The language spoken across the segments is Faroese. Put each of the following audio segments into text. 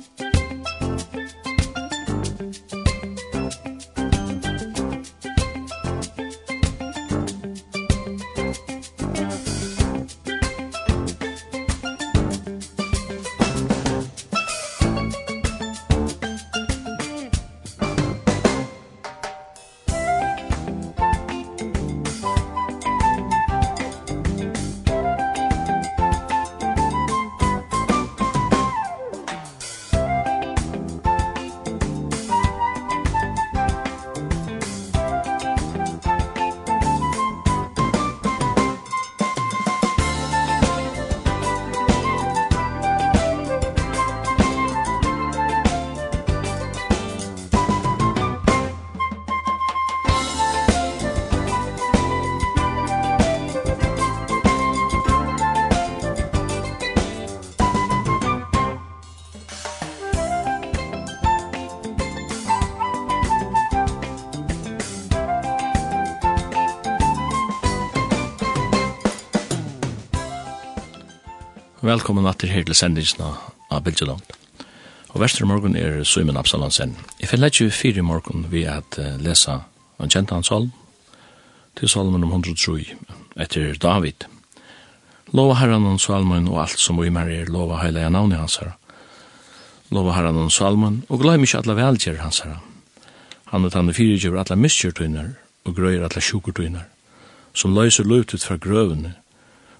Musik velkommen atter her til sendingsna av Bildjeland. Og verster morgen er Suimen Absalansen. Jeg finner ikke fire morgen vi at lesa en kjent hans salm, til salmen om 103, etter David. Lova herran om salmen og alt som vi mer er lova heilige navn i hans herra. Lova herran om salmen, og glad ikke alle velgjør hans herra. Han er tannet gjør alle miskjørtøyner, og grøyer alle sjukertøyner, som løser løytet fra grøvene,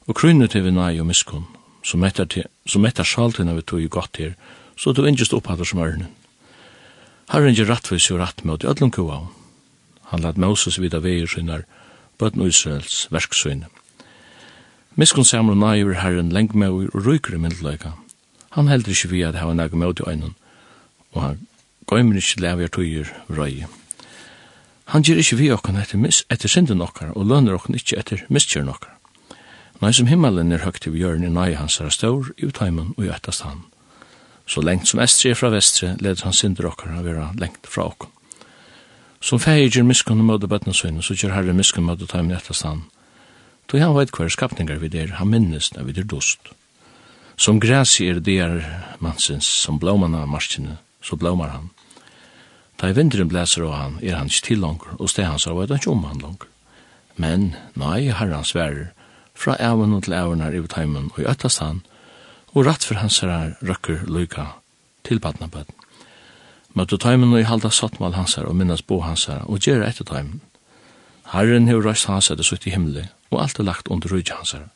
og krynner til vi nei og miskunn som etter, til, som etter sjaltina vi tog i godt her, så du ingest opphattar som ørnen. Herren gir rattvis og ratt mot i ödlun kua. Han lad Moses vida veier synar, bøtten Israels verksyn. Miskun samar naiver herren lengmauir og røyker i myndeløyka. Han heldur ikke vi at hava næg med i øynun, og han gøymer ikke lever tøyer røy. Han gir ikke vi okkan etter, etter synden okkar, og lønner okkan ikke etter miskjern okkar. Nei som himmelen er høgt i bjørn i nei hans er stor, i utheimen og i ettast han. Så lengt som estri er fra vestre, leder han synder okkar å vera lengt fra okkar. Som feir miskunn møte bøttene søgne, så gjør herre miskunn møte teimen ettast han. Då han veit hver skapningar vi der, han minnes når vi der dost. Som græs er det er mansins, som blåman av marskene, så blåmar han. Da i vindren blæser av han, er han ikke til langer, og steg hans av veit han ikke om han langer. Men, nei, herrans verer, fra æven og til æven her i teimen og i øttastan, og rett for hans her røkker lyka til badnabøtten. Møtte teimen og i halda sattmal hans her og minnes bo hans her og gjerra etter teimen. Herren hever røst hans her det sutt i himmelig, og alt er lagt under rydja hans her.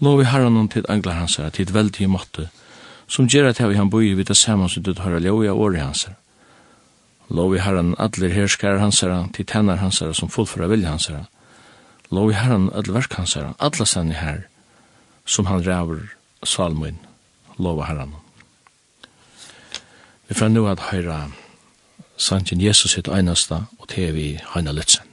Lov i herren og til anglar hans her, til veldig måtte, som gjerra til han boi vid det saman som du tar leo i år i hans her. Lov i herren, adler herskar hans her, til tennar hans her som fullføra vilja hans her, lov i herren öll verk hans herren, alla sann i herr, som han ræver salmoin, lova herren. Vi får nu at høyra sannsyn Jesus sitt einasta, og til vi høyna lytsen.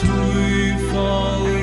trúi fall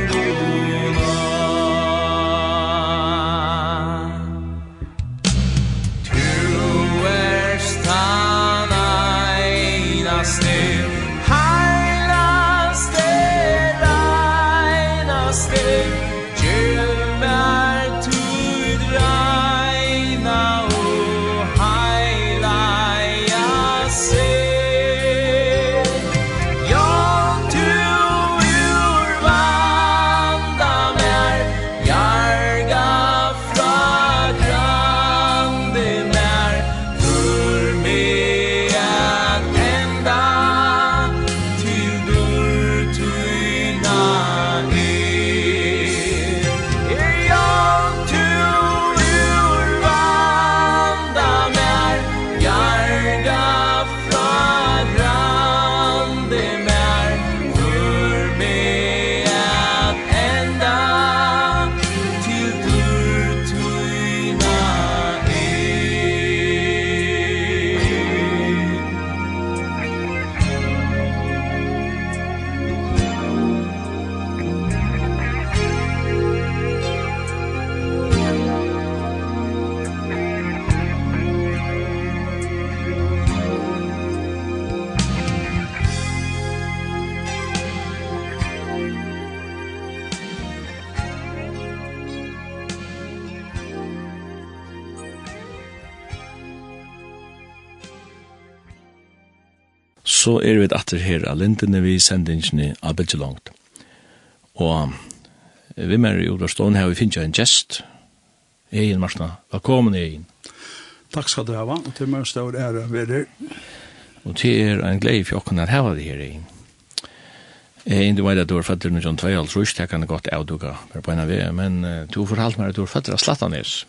atter her av lintene vi sendingene av Belgi langt. Og vi med i Odrastånd her, vi finner en gjest. Egin Marsna, velkommen Egin. Takk skal du ha, og til meg står ære ved deg. Og til er en glede for åkken her var det her Egin. Egin, du vet at du er fatter med John Tvejal, så ikke kan godt avduka på en av vi, men du fortalte meg at du er født av Slattanes.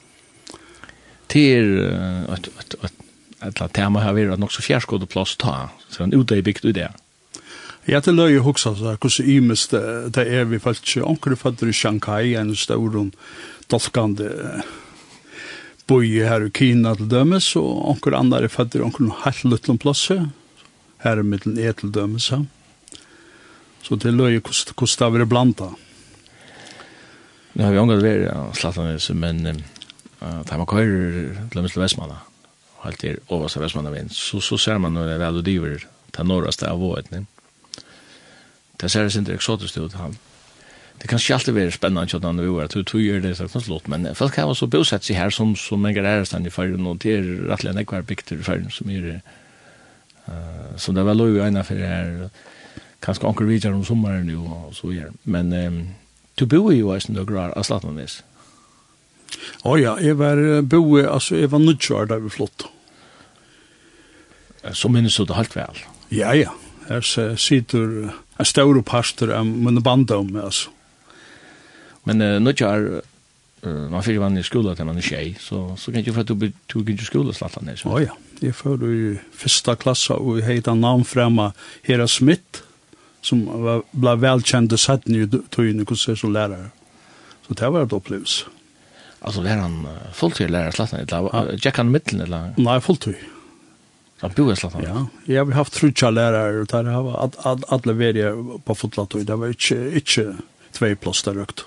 Til er et, et, et eller tema har vært nok så fjærskåd plass ta, så han ute er bygd ut det. Ja, det løy jeg hoksa, så hvordan imes det er vi falt ikke. Onker fatter i Shanghai, en stor og dolkande boi her i Kina til dømes, og onker andre fatter i onker helt luttlom plass her i middelen er til dømes. ja. Så det løy jeg hvordan det har vært blanda. Nå har vi omgått vært, ja, Slatanes, men uh, det har man køyre til dømes til Vestmannen allt det översta Västmannavägen så så ser man når några väl och diver til norraste av vået. ne. Det ser det inte eksotisk ut han. Det kan ikke alltid være spennende kjøtt når vi var at hur gjør det sånn fast men folk har også bosett seg her som som en grej stan i fargen, og det er rettelig en ekvar bygter i fargen som är Uh, som det var lov i øynene for det her, kanskje onkel Richard om sommeren jo, og så gjør men um, du bor jo i Östersund och Grar Aslatnanes. Mm Å ja, jeg var boe, altså jeg var nødgjør da vi flott. Så minnes du det helt vel? Ja, ja. Jeg sitter en større pastor av mine band om altså. Men uh, nødgjør, uh, man fyrir vann i skola til man er tjej, så, så kan ikke for at du tog ikke skola slatt han ned. Å ja, jeg fyrir i fyrsta klassa og jeg heita navn fremme Hera Smith, som var, ble velkjent og sett nye tøyene, hvordan jeg som lærer. Så det var et opplevelse. Alltså var han fulltid lärare slattan eller Jack han mitten eller? Nej, fulltid. Han bor i slattan. Ja, jag har haft trutcha lärare och där har att att alla värde på fotlat det var inte inte två plats där rökt.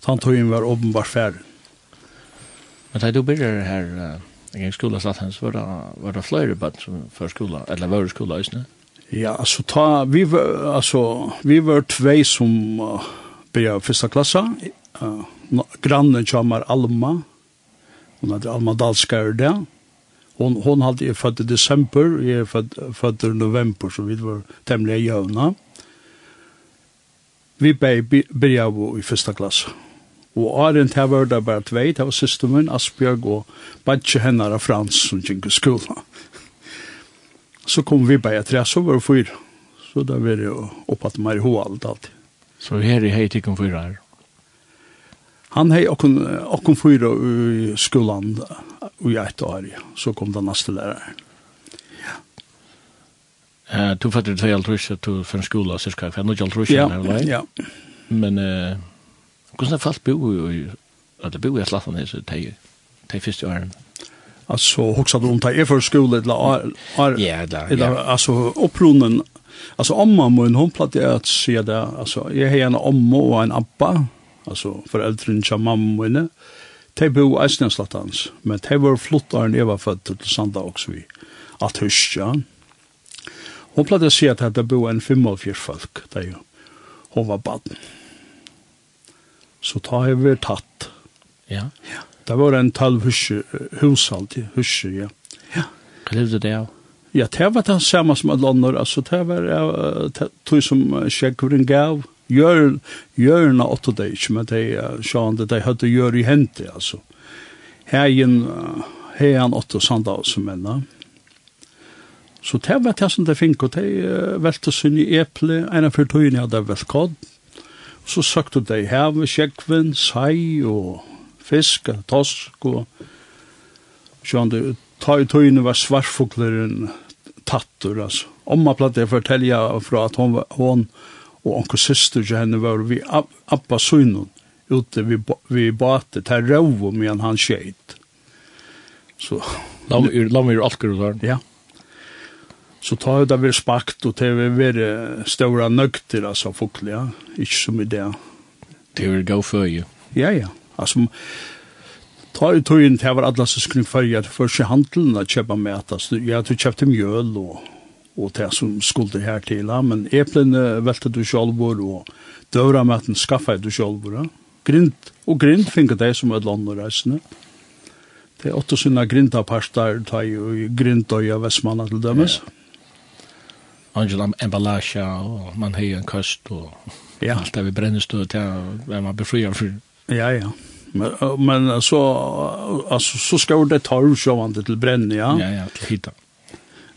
Så han tog in var uppenbar färd. Men då du det här Jag gick skola slatt hans, var det, var det flere bad som för skola, eller var det skola just nu? Ja, alltså ta, vi var, alltså, vi var två som uh, började första klassa, uh, grannen kommer Alma, hun heter Alma Dalskar der, hon, hon hadde jeg født i desember, jeg er født, født i november, så vi var temmelig jøvna. Vi begynte jo i første klasse. Og Arent her var det bare tvei, det var siste min, Asbjørg og badje Hennar av Frans som gikk i skolen. Så kom vi bare tre, så var det fyra. Så da var det jo oppe at i er alt alltid. Så her er hei tikkene fyra her? Han hei okkun, okkun fyra i skolan i eit år, så kom den neste læreren. Ja. Uh, du fattir tvei altrusja, du fyrir skola, cirka, for jeg nødja altrusja, ja, ja. Men, uh, hvordan er falt bo i, at det bo i Atlantan hans, de, de første åren? Altså, hoksa du om det er för skolan eller är ja, ja. alltså upprunnen alltså amma min hon platte att se det alltså jag har en amma och en appa altså foreldrene til mamma mine, de bo i av men de var flottere enn jeg var født til Sanda også vi, at huskja. Hun pleide å si at det bo en 45 folk, det jo, hun var baden. Så ta har vi tatt. Ja. ja. Det var en talv hushalt, hushalt, ja. Ja. Hva levde det av? Ja, det var det samme som alle andre, altså det var det tog som skjekkeren gav, Jörn, Jörn och det är men det är så han det hade gör i hände alltså. Herren herren åtta sanda som männa. Så det var det som det fick och det välte sin i äpple, en av förtöjningar där väl Så sökte de här med käkven, saj och fisk, tosk og det ta i tøyne var svartfugler tattur altså. Omma platte fortelja fra at hon hon og onkel syster til henne var vi Abba Sunnun ute vi, vi bate til Rauvo medan han skjeit. Så... La Lamme er alker der. Ja. Så ta det vi spakt og til vi være stora nøgter, altså foklig, ja. Ikke som i det. Det er gav føje. Ja, ja. Altså, ta i tøyen til var alla som skulle føje, for ikke handelen å kjøpe mat altså, jeg hadde kjøpt mjøl og og det som skulle her til. Men eplene velte du sjolvor, og døra maten skaffa du sjolvor. Grind, og grind finner det som et land og reisende. Det er åtte sinne grindaparstar, ta i grindøya Vestmanna til dømes. Ja. Angela Embalasha, og man har en kost, og ja. alt det vi brennestøy til, hvem man befrier for. Ja, ja. Men, men så, altså, så skal det ta ursjåvande til brenne, ja? Ja, ja, til hitta.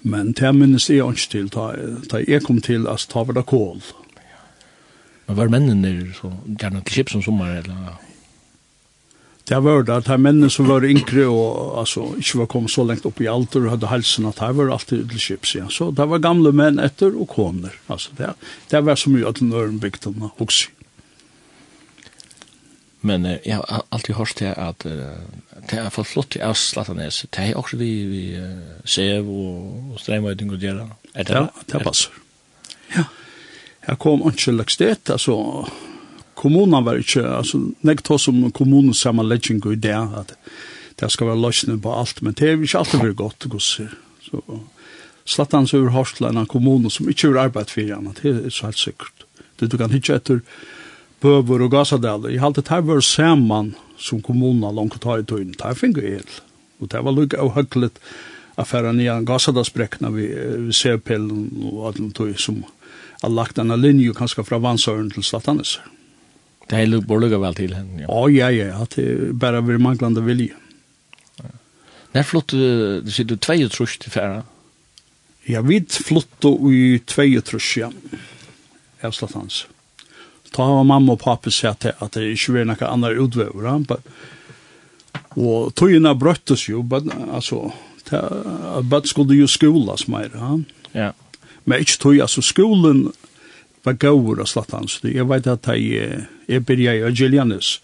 Men det minnes jeg ikke til, da, da jeg kom til, at ta var det kål. Men var mennene så gjerne til kjip som sommer, eller? Det var det, at de mennene som var yngre og altså, ikke var kommet så lengt opp i alder og hadde helsen, at de var alltid til kjips. Ja. Så det var gamle menn etter og koner. Altså, det, det var så mye at den øren bygde også. Men eh, jeg har alltid hørt til at uh, det er fått flott till Östlatanäs. Det er også vi, vi uh, sev og och strömöjning och djäla. Är det, ja, det passer. Ja. Jeg kom ikke lagt sted, altså kommunen var ikke, altså nägt oss som kommunen sammanläggning och idé at det skal være løsning på alt, men det er ikke alltid väldigt godt, gosser. Så Slattans över Horsland, en kommune som ikke har arbetat for annat, det er så helt sikkert. Det du kan hitta etter Bøver og Gassadal, jeg halte det var saman som kommunen langt ta i tøyen, det finner jeg helt. Og det var lukket og høglet affæren i en Gassadalsbrekna vi, ved C-pillen og alt tøy som har lagt denne linje kanskje fra Vansøren til Slattanes. Det er lukket bare lukket vel til henne, ja. Å, ja, ja, det er bare vi manglande vilje. När flott du ser du og trus til färra. Ja, vid flott och i två trus, ja. Älslatans ta av mamma og pappa sett at det ikke var noen andre utvever. Ja. Og togene brøttes jo, men altså, bare skulle jo skolas mer. Ja. ja. Men ikke tog, altså skolen var gaur og slatt hans. Jeg vet at jeg, jeg begynte i Agilianis,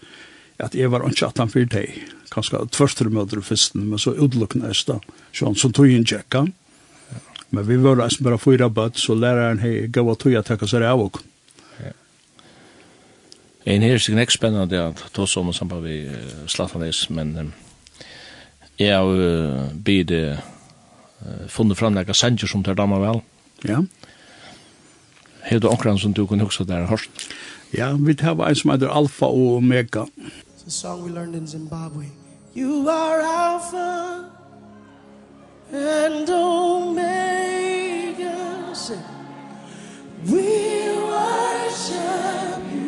at jeg var ikke at han fyrt deg. Kanskje tvørster møter festen, men så utelukkende jeg da. Sånn, så tog inn tjekka. Men vi var altså bare fyra bøtt, så læreren hei gav og tog jeg takk seg av og En her er sikkert ikke spennende at to som sammen vi Slatanes, men jeg har byd funnet fram noen sanger som tar damer vel. Ja. Har du omkring som du kunne huske der hørst? Ja, vi tar en som heter Alfa og Omega. It's a song we learned in Zimbabwe. You are Alpha and Omega. We worship you.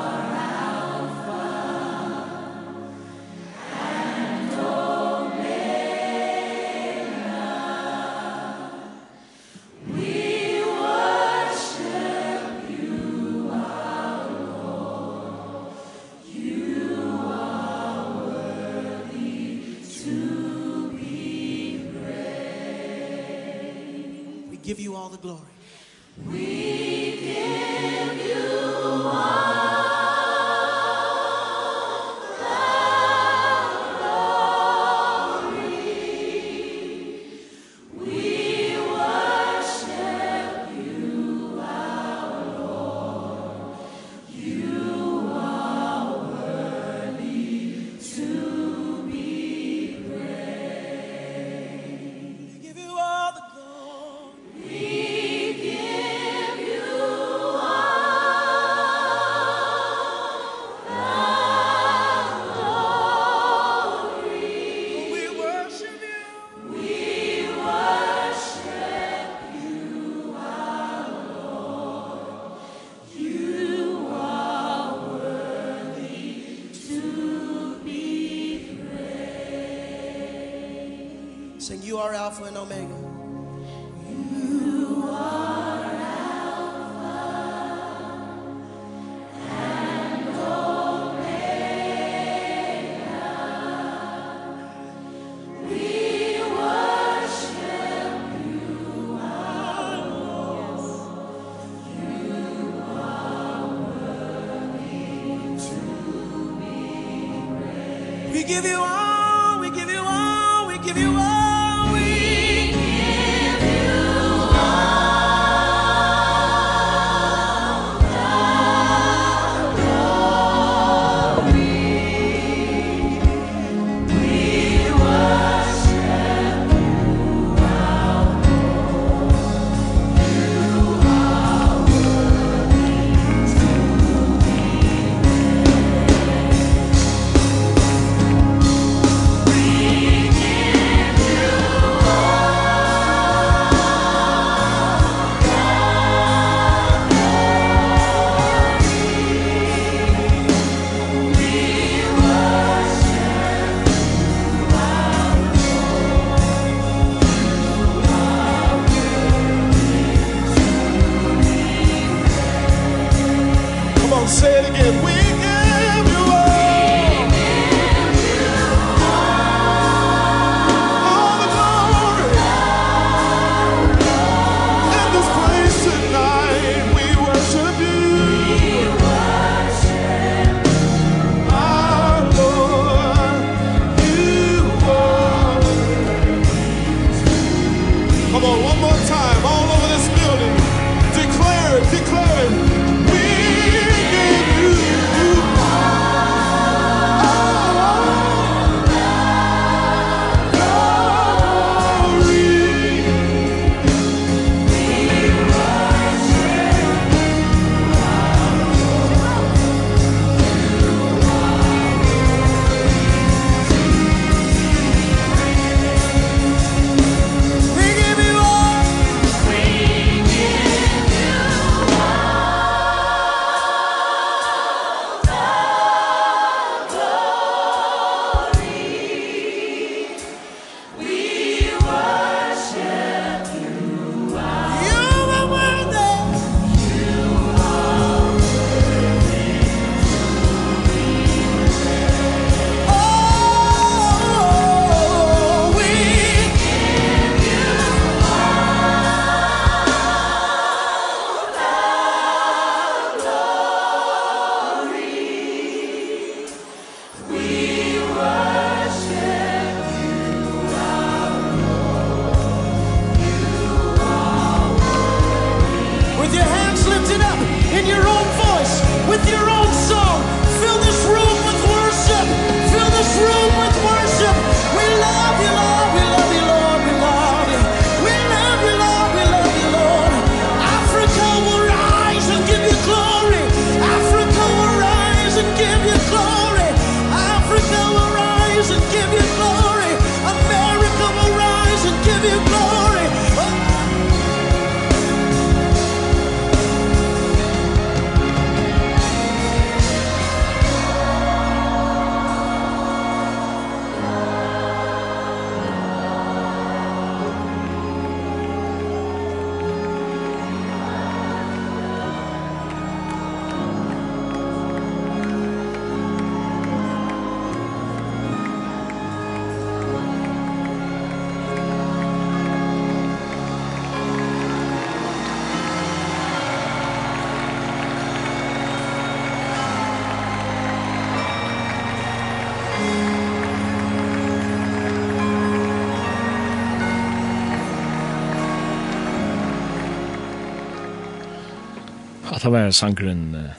det var sangren uh,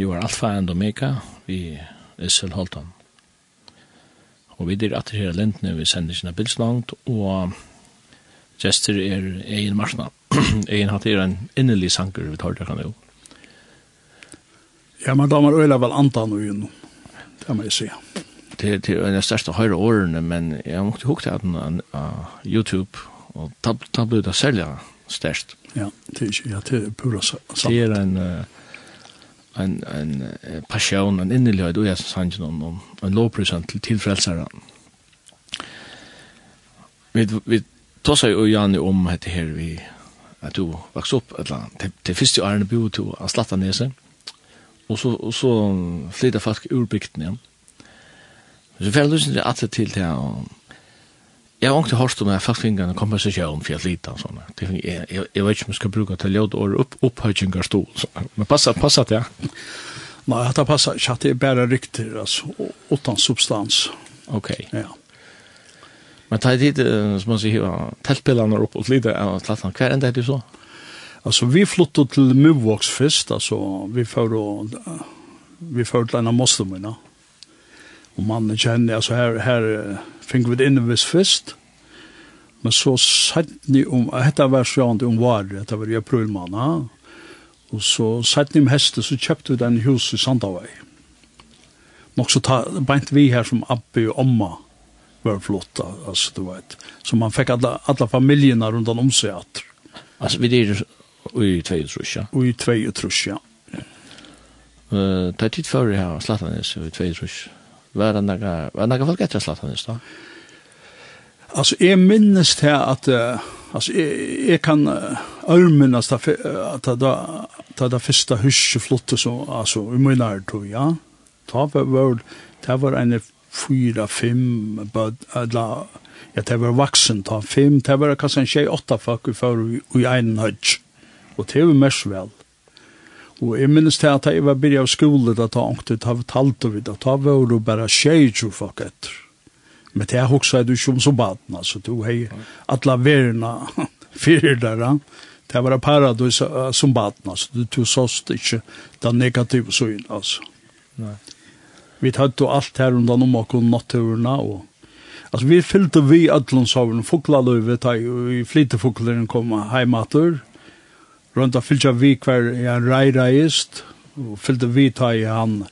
You are Alpha and Omega vi Issel Holton. Og vi er at her lentene vi sender sine bildslangt, og gester er egen marsna. egen hatt er en innelig sanger vi tar det kan jo. Ja, men da øyla vel antan og gjennom. Det må jeg si. Det, det er den største høyre årene, men jeg måtte hukte at YouTube, og da ble det særlig størst. Ja, det er ikke, ja, det er pura sant. Det er en, en, en passion, en inneløyd, og jeg synes han ikke noen, en lovprosent til tilfrelseren. Vi, vi tossar jo Janne om hette her vi, at du vaks opp, eller, til, til første årene bo til å slatta nese, og så, og så flytta folk ur bygden igjen. Så fyrir lusen det atle til til og Jeg har ikke hørt om jeg faktisk ikke en kompensasjon for jeg lite og sånne. Jeg, jeg, jeg vet ikke om jeg skal bruke til ljød og opp, opphøytjeng av stol. Men passa, passa det, ja? Nei, det passer ikke at det er bare rykter, altså, uten substans. Ok. Ja. Men ta i tid, som man sier, teltpillene opp og lite av Tlatland. Hva er enda er det så? Altså, vi flyttet til Muvåks først, altså, vi får vi får til en av muslimene, Og mannen kjenner, altså her, her fikk vi det inne hvis først, men så satt ni om, dette var sånn om var, dette var i april måned, Og så satt ni om hestet, så kjøpte vi den hus i Sandavei. Nok så ta, bænt vi her som Abbe og Amma var flotta, altså du vet. Så man fikk alla, alla familjerna rundt om seg at. Altså vi er i tvei trusja? Og i tvei trusja. Uh, det er tid før jeg har slattet nes i tvei trusja. Var det noe, var det noe folk etter slatt han i stedet? minnes til at, uh, altså, jeg, jeg kan örminnas att att att det første huset flottet så altså, i min när tog, ja. Ta var world det var en fyra fem bad alla ja det var vaksen, ta fem det var kanskje en tjej åtta folk vi får i i en høyt, og det var mest vel. Og jeg minnes til at jeg var byrja av skole da ta ångte, ut vi talt og vidt, ta var du bare tjejer folk etter. Men det er også du ikke om som baden, altså du hei atla verna fyrir der, det var paradis som baden, altså du tog såst ikke den negative søyn, altså. Nei. Vi tatt jo alt her undan om okkur natturna og Altså, vi fyllte vi ætlundshavn, foklaløyve, i flytefokleren kom heimater, rundt å fylle vi hver jeg reireist, og fylte vi ta i han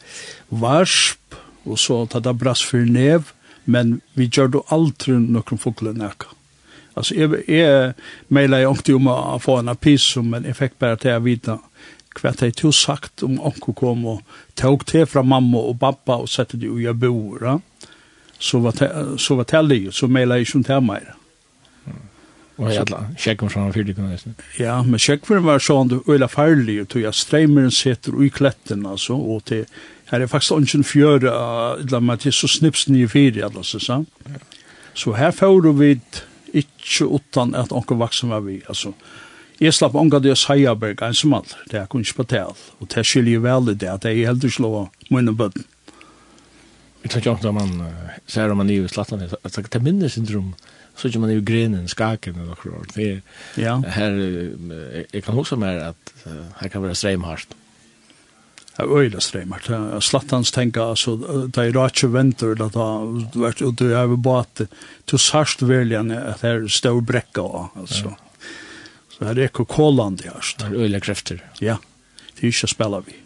varsp, og så ta det brass for nev, men vi gjør det aldri noen fokle nekka. Altså, jeg, jeg meilet jeg ångte om å få en apiso, men jeg fikk bare til å vite hva jeg til sagt om onko kom og tog til fra mamma og pappa og sette det jo i bor, så var det, så var det, så meilet jeg ikke om det mer. Og jeg la, sjekken sånn fyrdig kunne nesten. Ja, men sjekken var sånn det øyla farlig, og jeg streimeren setter i kletten, altså, og til, her er faktisk ønsken fjøre, eller meg til så snips nye fire, altså, så, så her får vi ikke utan at onker vaksen var vi, altså, jeg slapp onker det å seie berg, en som all, det er kun ikke på tal, og det skiljer vel i det, at jeg heldig slå munne bøtten. Jeg tror ikke om man ser om man er i slattene, at det er mindre syndrom, så kör man ju grenen skaken eller något Det er, ja. här jeg kan huske mer att her kan vara strejmhart. Ja, öjla strejmhart. Slattans tänka alltså där Roger Winter där då da, ut du du er över båt till sarst väljan att här står stau brekka, altså. Så här är kokoland det här. Det er øyla krefter. Ja. Det er ikke spela spelar vi.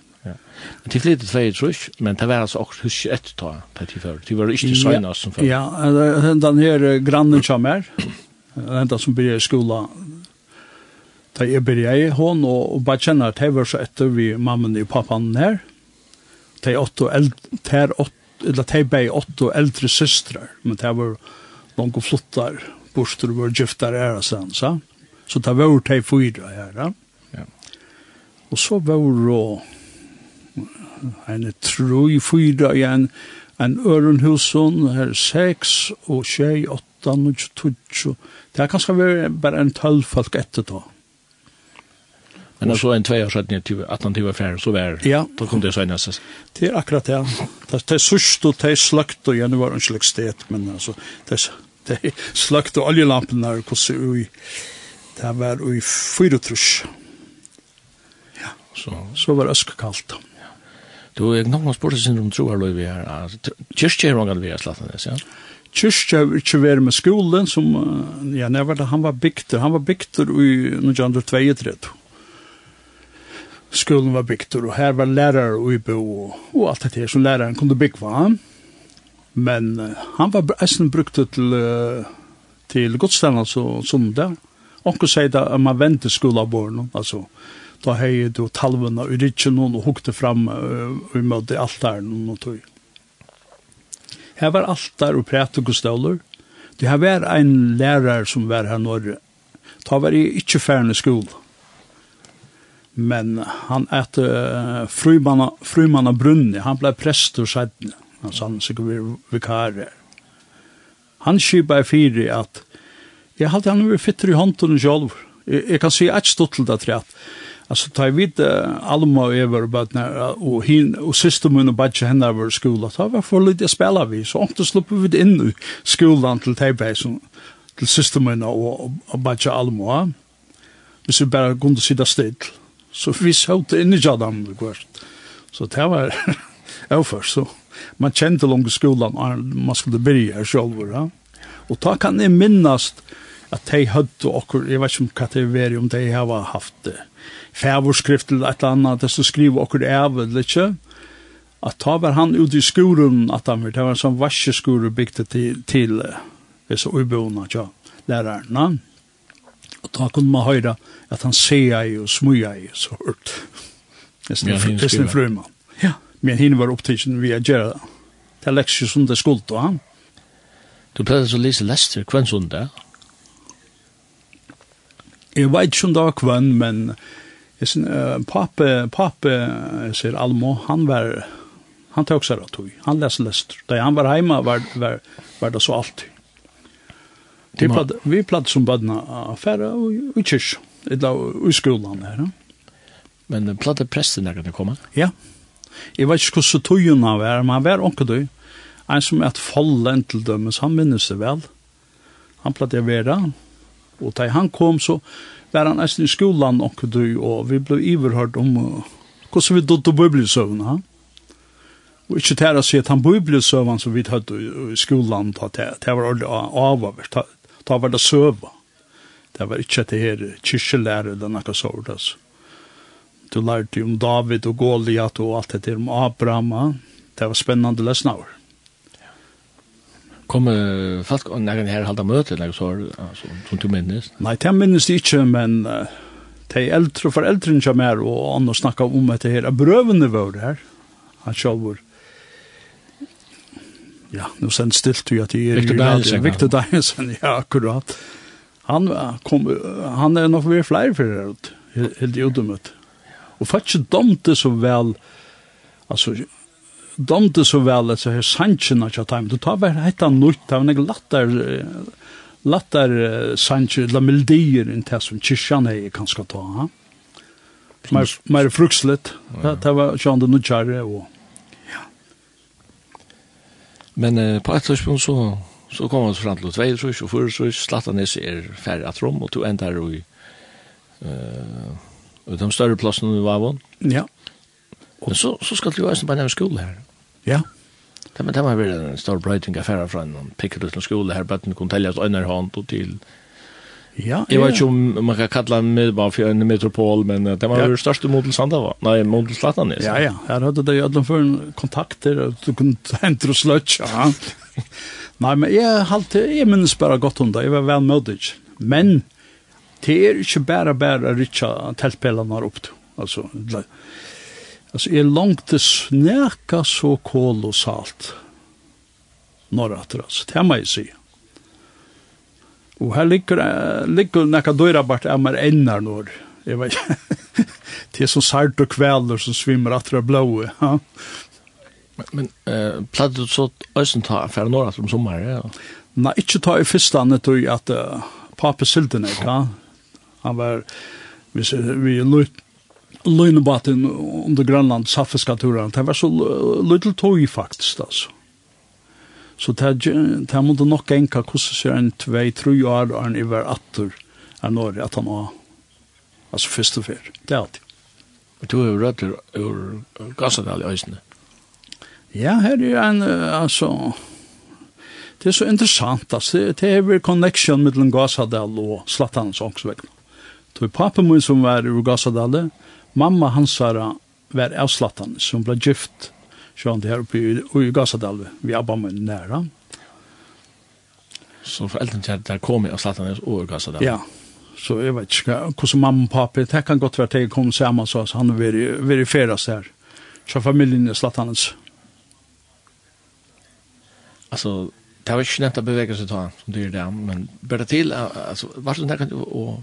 Men til flyttet flere trus, men det var altså også husk etter ta, det de før. Det var ikke søgnet som før. Ja, den her grannen som er, den som blir i skola, da jeg blir i hånd, og, og bare kjenner at jeg var så etter vi mammen og pappaen her. De er åtte eldre, de åtte, eller de er åtte eldre søstre, men de var langt og flottar, borster og var giftar og sen, så. Så det var de fyra her, ja. Og så var det en troi fyra igjen, en ørenhusen, her seks, og tjei, åtta, nudj, tudj, det er kanskje være bare en tølv folk etter da. Men så en tvei år siden, at 18 timer fjerde, så var ja. da kom det senere. Det er akkurat det, det er sørst og det er sløkt, og igjen var en slik sted, men altså, det er sløkt og oljelampen der, hvordan det det var i fyra trus. Ja, så, så var det øskekalt Ja. Du, er nok noen spørsmål sin om troer vi her. Kyrkje er mange vi er Slattenes, ja? Kyrkje er ikke vært med skolen som, ja, never, han var bygter. Han var bygter i 1932. Skolen var bygter, og her var lærere og i bo, og alt det her som læreren kunne bygge han. Men han var eisen brukt til, til godstene, altså, som det. Og han sier det, man venter skolen av barnen, altså, da hei du talvene i rikjen og hukte fram og vi møtte altaren og tog. Her var altar og prætikostøler. Det här var en lærer som var her norr. Ta var i ikke færende skole. Men han ette uh, frumanna, frumanna Brunni, han präst och sættene. Han sa han sikkert vikarer. Han skipa i fire at jeg halte han var fitter i hånden selv. Jeg, jeg kan si et stått til det at Alltså tar vi Alma och Eva och Bötna och hin och syster mun och badge henne över skolan. Tar vi för lite spela vi så inte slipper vi in i skolan till som till syster mun och, och badge Alma. Vi så bara kunde sitta still. Så vi såg in i Jordan det går. Så det var över så man kände långt skolan man skulle börja själva. Ja? Och ta kan ni minnast att de hade och jag vet inte vad det var om de har haft det fævorskrift eller et eller annet, det som skriver okkur av, eller ikke, at ta var han ut i skolen, at han var, det var en sånn varseskole bygd til, til disse uboende, ja, lærerne. Og da kunne man høre at han ser i og smuer i, så hørt. Det er en frøymann. Ja, men henne var opptidsen via gjøre det. Det er leksjer som det skuldt, og han. Du pleide så lise Lester hver søndag? Jeg vet ikke om det var hver, men uh, pape, pape jeg sier Almo, han var, han tok seg av tog, han leste lester. Da han var hjemme var, var, var det så alltid. Vi platt, vi platt som bødna affæra og i kyrk, eller i skolan her. Men platt er presten der kan det komme? Ja. Jeg vet ikke hvordan togene var, men han var onke du. En som er et fallen til dømes, han minnes det vel. Han platt jeg vera, og da han kom så, var han nesten i skolan og du, og vi ble iverhørt om uh, hvordan vi dødde bøyblisøvna. Og ikke til å si at han bøyblisøvna som vi hadde i, i skolan, det var ordentlig avavert, da var det søva. Det var ikke det her kyrkjelære, det er noe sånt, altså. Du lærte om David og Goliath og alt det der om Abraham. Det var spennende lesnaver. Kommer folk og nægge her halda møte, eller så, altså, som du minnes? Nei, det minnes det ikke, men uh, de eldre, for eldre ikke mer, og andre snakka om dette her, brøvene det her, han selv var Ja, nå sen stilt du at jeg er Victor Danielsen. Victor Danielsen, ja, akkurat. Han, kom, han er nok ved flere for det her, helt i udomøtt. Og faktisk domte så vel, altså, domte så vel at så her sanchena chat time. Du tar vel hetta nutt, ta nek lattar lattar sanche la meldier in tas som kishan hei kan skal ta. Ha? Mer mer frukslet. Ja. Det var sjön den nuchare och ja. Men uh, på et tidspunkt så så kom han fram til två så så för så slatta ner sig er färra trom och tog ändar i eh og de større plassene du var Vavon. Ja. Men så så skal du jo også bare nevne skole her. Ja. Det men det var väl en stor bröting affär från en Piccadilly skola här bättre kunde täljas under hand och till Ja, jag vet ju om man kan kalla med midbar för en metropol, men det var ju ja. största modell Sanda var. Nej, modell Slattanes. Ja, ja. Här hade det ju alla för kontakter och du kunde hämta och slötja. Ja. Nej, men jag halte jag minns bara gott om det. Jag var väl mödig. Men det är inte bara bara richa tältpelarna upp. Alltså, Altså, jeg langtes neka så kolossalt norrater, altså, det må jeg si. Og her ligger, ligger nekka døyra bart av mer ennar når, jeg vet ikke, det er sånn sart og kveler som svimmer atra blåe, ja. Men, uh, platt du så øysen ta affære norrater om sommer, ja? Nei, ikke ta i fyrsta annet at uh, pape Sildenek, ja, han var, vi, vi løyt løgnebaten under Grønland, Saffeskaturen, det var så lødel tog faktisk, altså. Så det det måtte nok enka hvordan ser en tvei, tru år og er i hver atter er når at han var altså først og fyr. Det er alltid. Og du er jo rødder ur Gassadal i Øysene. Ja, her er en, altså, det er så interessant, altså, det, det er vel connection mellom Gassadal og Slattans ångsvegna. Det var papen min som var ur Gassadal, mamma hansara var avslattan som ble gift sjåan det her oppe i, i Gazadalve vi abba med næra. Så foreldren til der kom i avslattan og Gazadalve Ja, så jeg vet ikke hvordan mamma og pappa det kan godt være at jeg kom sammen så han verifieres her. Så familien i Slattanes Alltså, det var inte nämnt att bevega sig ta, som du gör det, men bare till, alltså, varför den här kan du, och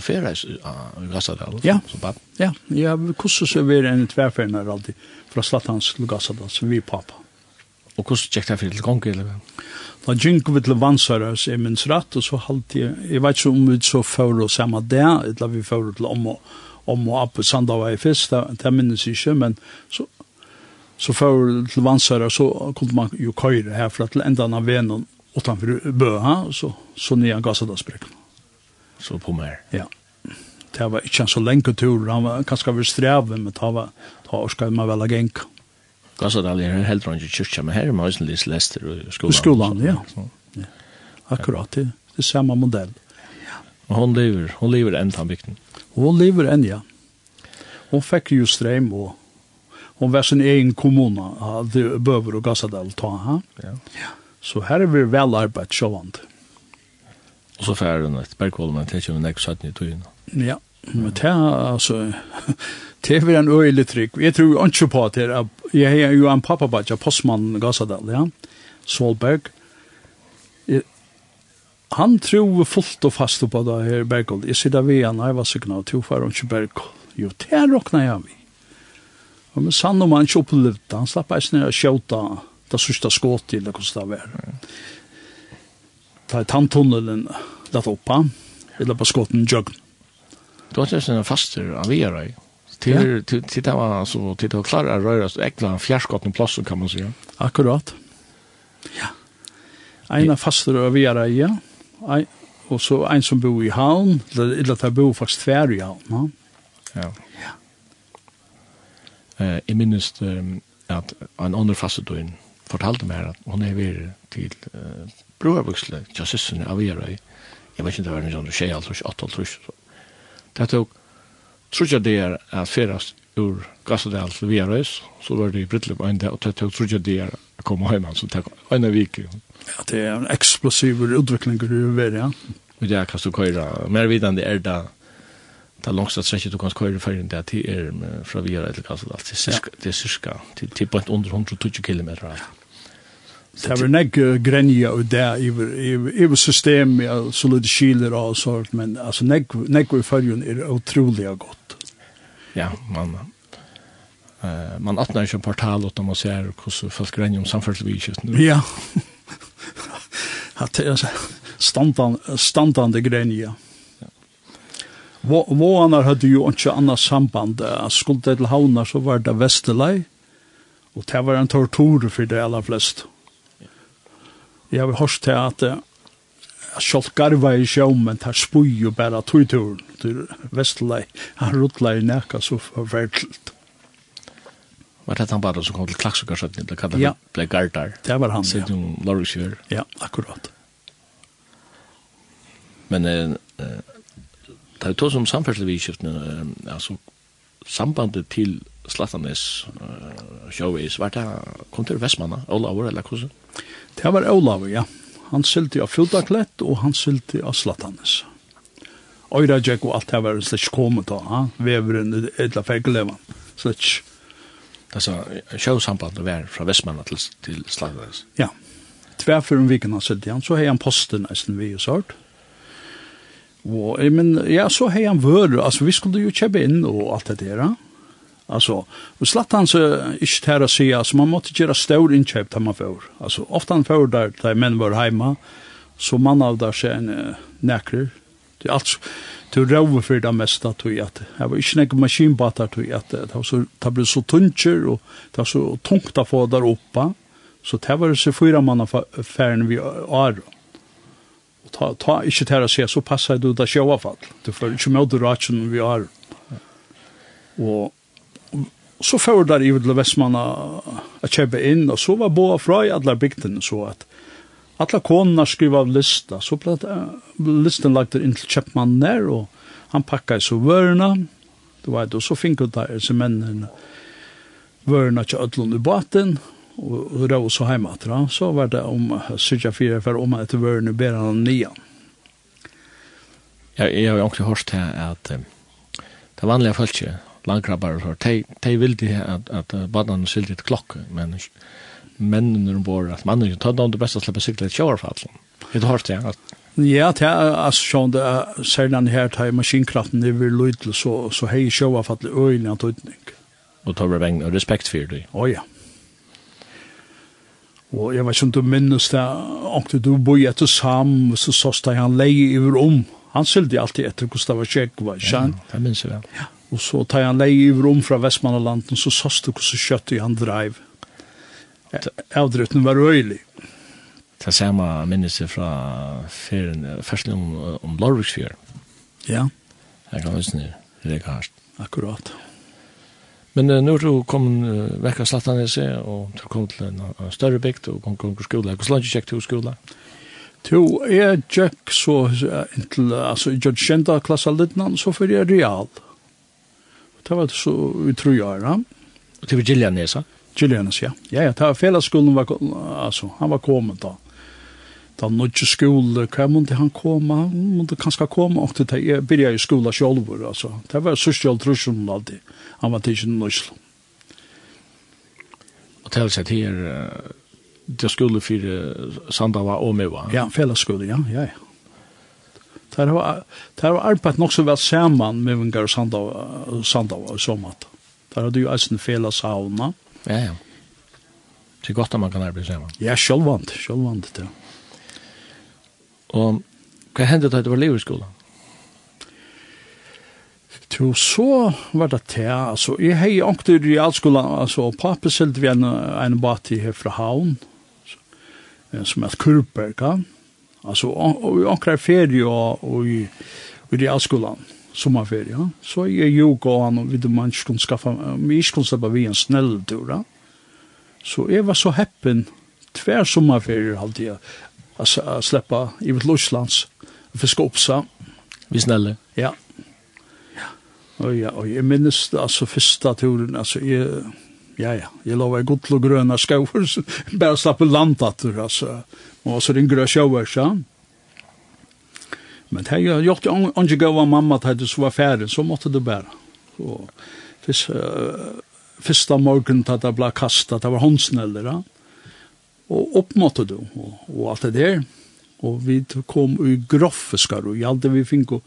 på ferie i Gassadal? Ja, ja. ja. Hvordan så vi en tverferner alltid fra Slattans til Gassadal, som vi er pappa. Og hvordan gikk det for til gong, eller? Da gikk vi til Vansara, så jeg minns rett, og så halte jeg, jeg vet ikke om vi så fører og samme det, eller vi fører til om og om og oppe Sandava i fest, det, det minnes jeg ikke, men så så för til Vansara så kunne man jo køyre herfra til enda av venen utenfor Bøha, så så nye gasadansbräckan. Så på mer. Ja. Det var ikke en så lenge tur. Han var kanskje vel strevet, men det var det var skal man vel geng. Kanskje det er helt rann i kyrkja, men her er man også litt lester i skolan. I skolan, ja. ja. Akkurat, det, det er samme modell. Ja. Og hun lever, hun lever enn tannbygden. Hun lever enn, ja. Hun fikk jo streim og hun var sin egen kommune, det bøver og Gassadal, ta. Ja. ja. Så her er vi vel arbeid sjåvande. Og så færre hun et bergholmen, det kommer nekk satt i tøyene. Ja, men det er altså, det er en øyelig trygg. Jeg tror jo ikke på at det er, jeg er jo en pappabadja, postmann Gassadal, ja, Solberg. Jeg, Han tror fullt og fast på det her bergholmen. Jeg sitter ved han, jeg var sikker av to for ikke bergholmen. Jo, det er råkna jeg vi. Og men sann om han ikke opplevde, han slapp eisen å skjøta det sørste skåtid, eller hvordan det var. Ja ta tanntunnelen lett oppa, eller på skåten jøgn. Du har ikke sånn faster av vi er deg. Til det var så, til det var klare å røre, så ekla fjærskotten plass, kan man si. Akkurat. Ja. Ein er faster av vi er deg, ja. Ein, og så ein som bor i havn, eller at jeg bor faktisk tver i havn. Ja. Ja. Jeg minnes at en annen fastedøyen fortalte meg at hun er vært til broabuksle, tja sissene av i jeg vet ikke om det var en sånn tjej, alt trus, åtta trus, det tok, trus jeg det er at ferast ur Gassadal til Via så var det i Brittlum en dag, og det tok trus jeg det er å komme hjemme, så det tok en av vik. Ja, det er en eksplosiv utvikling i Uver, ja. Og det er hva du køyra, mer vidande er det, det er langst at strekket du kan køyre ferien det til er fra Viarøy til Gassadal, det er cirka, til, til på et under 120 kilometer, ja. Det var nek grenja og det i system og solide skiler og sånt, men altså nek i fyrjun er utrolig godt. Ja, man eh man öppnar ju en portal åt man och ser hur folk grenja om samfärdselvidskiften. Ja. Att alltså standande standande grenja. anar hadde jo ikke annet samband. Skulle det til havner så var det Vesterlei, og det var en tortur for det aller fleste. Jeg har hørt til at Sjolk garva i sjåm, men tar spui jo bare tøyturen til Vestlei. Han rutla i nekka så forferdelt. Var det han bare som kom til Klaksukkarsøtten, det kallet ja. ble Gardar? Det var han, ja. Siden Lorgsjøer. Ja, akkurat. Men eh, det er to som samferdselsvidskiftene, eh, altså sambandet til Slattanes, eh, Sjøvis, var det, kom til Vestmanna, Olavur, eller hvordan? Det var Olav, ja. Han sylte av Fjodaklett, og han sylte av Slattanes. Øyra Jack og alt det var slett kommet da, ha? Veveren, Edla Fegelevan, slett. Altså, sjøsambandet var fra Vestmanna til, til Slattanes? Ja. Tverfor om viken han sylte han, så hei han posten nesten vi og sånt. Og, men, ja, så hei han vører, altså, vi skulle jo kjøpe inn og alt det der, ja Alltså, och slatt han så inte här att säga, så man måste göra stor inköp där man får. Alltså, ofta han får där, där män var hemma, så man av där sig en uh, näkrer. Det är alltså, det är råd för det mesta, tror jag. att Det var inte några maskinbatar, tror jag. att Det var så, det blev så tunncher, och det var så tungt att få där uppe. Så det var så fyra man affären vi har. Och ta, ta inte här att säga, så passar du där sjövafall. Du får inte med ratchen vi har. Och så får der i Vidle Vestmanna å kjøpe inn, og så var boa fra i alle bygdene, så at alle konene skrev av lista, så ble det, listen lagt inn til kjøpmannen der, og han pakket så vørene, du vet, og så fikk ut der, så mennene vørene til Ødlund i baten, og rå så hjemme etter, så var det om sykja fire for om etter vørene ber han nian. Jeg, jeg har jo egentlig hørt til at det vanlige folket landkrabbar og så, de, de ville at, at, at badene sylte til klokke, men mennene bor at mannen ikke tødde om det beste å slippe sikla et sjåarfall. Hitt hårst det, at Ja, det er altså sånn det er særlig her det er maskinkraften det vil lyde så, så hei sjåa for at det er øyne antydning. Og tar vi vegn og respekt for det? Å ja. Og jeg vet ikke om du minnes det, om du bor etter Sam, så sås det han leie i om. Han sylde alltid etter hvordan det var Gustav var ikke sant? Ja, det minnes jeg vel. Ja. Og så tar han leie i rom fra Vestmannalanden, så sås du hvordan kjøtt i han dreiv. Avdrøtten var øylig. Det samme minnes jeg fra ferien, fersen om, om Lorviksfjør. Ja. Jeg kan huske det, det er hardt. Akkurat. Men uh, nå er du kommet uh, vekk av Slattanese, og du kom til en, uh, større bygd, og kom til skolen. Hvordan langt gikk du skolen? Jo, jeg gikk så inntil, altså, jeg gikk kjent av klassen litt, så fyrir jeg real. Det var så vi tror jag då. Och till Gillianes. Gillianes ja. Ja ja, det var fällskolan var alltså han var kommen då. Då nødde skole, hva måtte han komma, Han måtte kanskje komma och det började i skola selv, alltså. Det var så själv tror som alltid. Han var till något. Och till sig till det skulle för Sandava og Meva. Ja, fällskolan ja, ja ja. Det har, har arbeidt nok så vel sammen med Vingar og Sandava, Sandava og så måte. Der har du jo eisen fela sauna. Ja, ja. Det er godt at man kan arbeide sammen. Ja, selvvant, selvvant, det. Og hva hendte da du var liv i skolen? Jo, så var det til, altså, jeg hei ångte i realskolen, altså, pappa selte vi en, en bati her fra Havn, som er Kurberga, ja Alltså och vi kräver ferie och och i realskolan sommarferie. Ja. Så jag ju går han och vid man skulle skaffa mig skulle släppa vi en snäll tur. Så är var så häppen tvär sommarferier hade jag att släppa i vårt Lyslands för skopsa. Vi snälla. Ja. Och ja, och minnes det, altså, første turen altså, jeg, ja ja, jag lovar gott och gröna så bara slappe landat altså, og så ringer jeg sjøversa. Men det har gjort jo ikke gav mamma til det som var ferdig, så måtte det bare. Og først, uh, første morgen til det ble kastet, det var håndsneller, ja. og opp måtte det, og, og alt det der. Og vi kom i groffeskar, og gjaldt vi fikk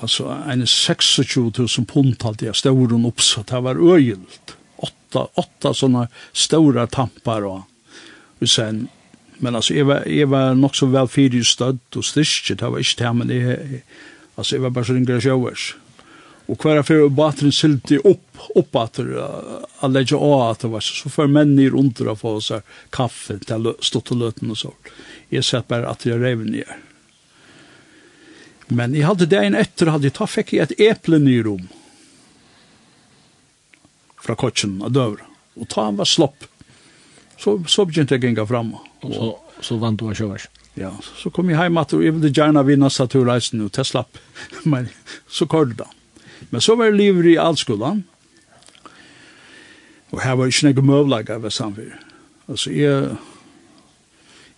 altså en 26.000 pund alt det, stauren oppsatt, det var øyelt. Åtta, åtta sånne stora tampar, og, og sen Men altså, jeg var, jeg var nok så vel fyrig stødd og styrke, det var ikke det, men jeg, altså, jeg var bare så yngre sjøvers. Og hver fyrir bateren silti opp, opp at det, a leggja av at det var, så så fyrir menn nir under å få seg kaffe til stått og løten og så. Jeg sett bare at jeg reiv nir. Men jeg hadde det en etter, hadde jeg ta fikk jeg et eple nir om, fra kotsen av døvra, og ta han var slopp. Så, så begynte jeg genga framme. Og så, så vant du av kjøvers. Ja, så kom jeg hjem at jeg ville gjerne vinne Saturreisen, og til slapp. Men så kvar det da. Men så var jeg livet i allskolen, og her var ikke noe møvlager av samfunnet. Altså, jeg,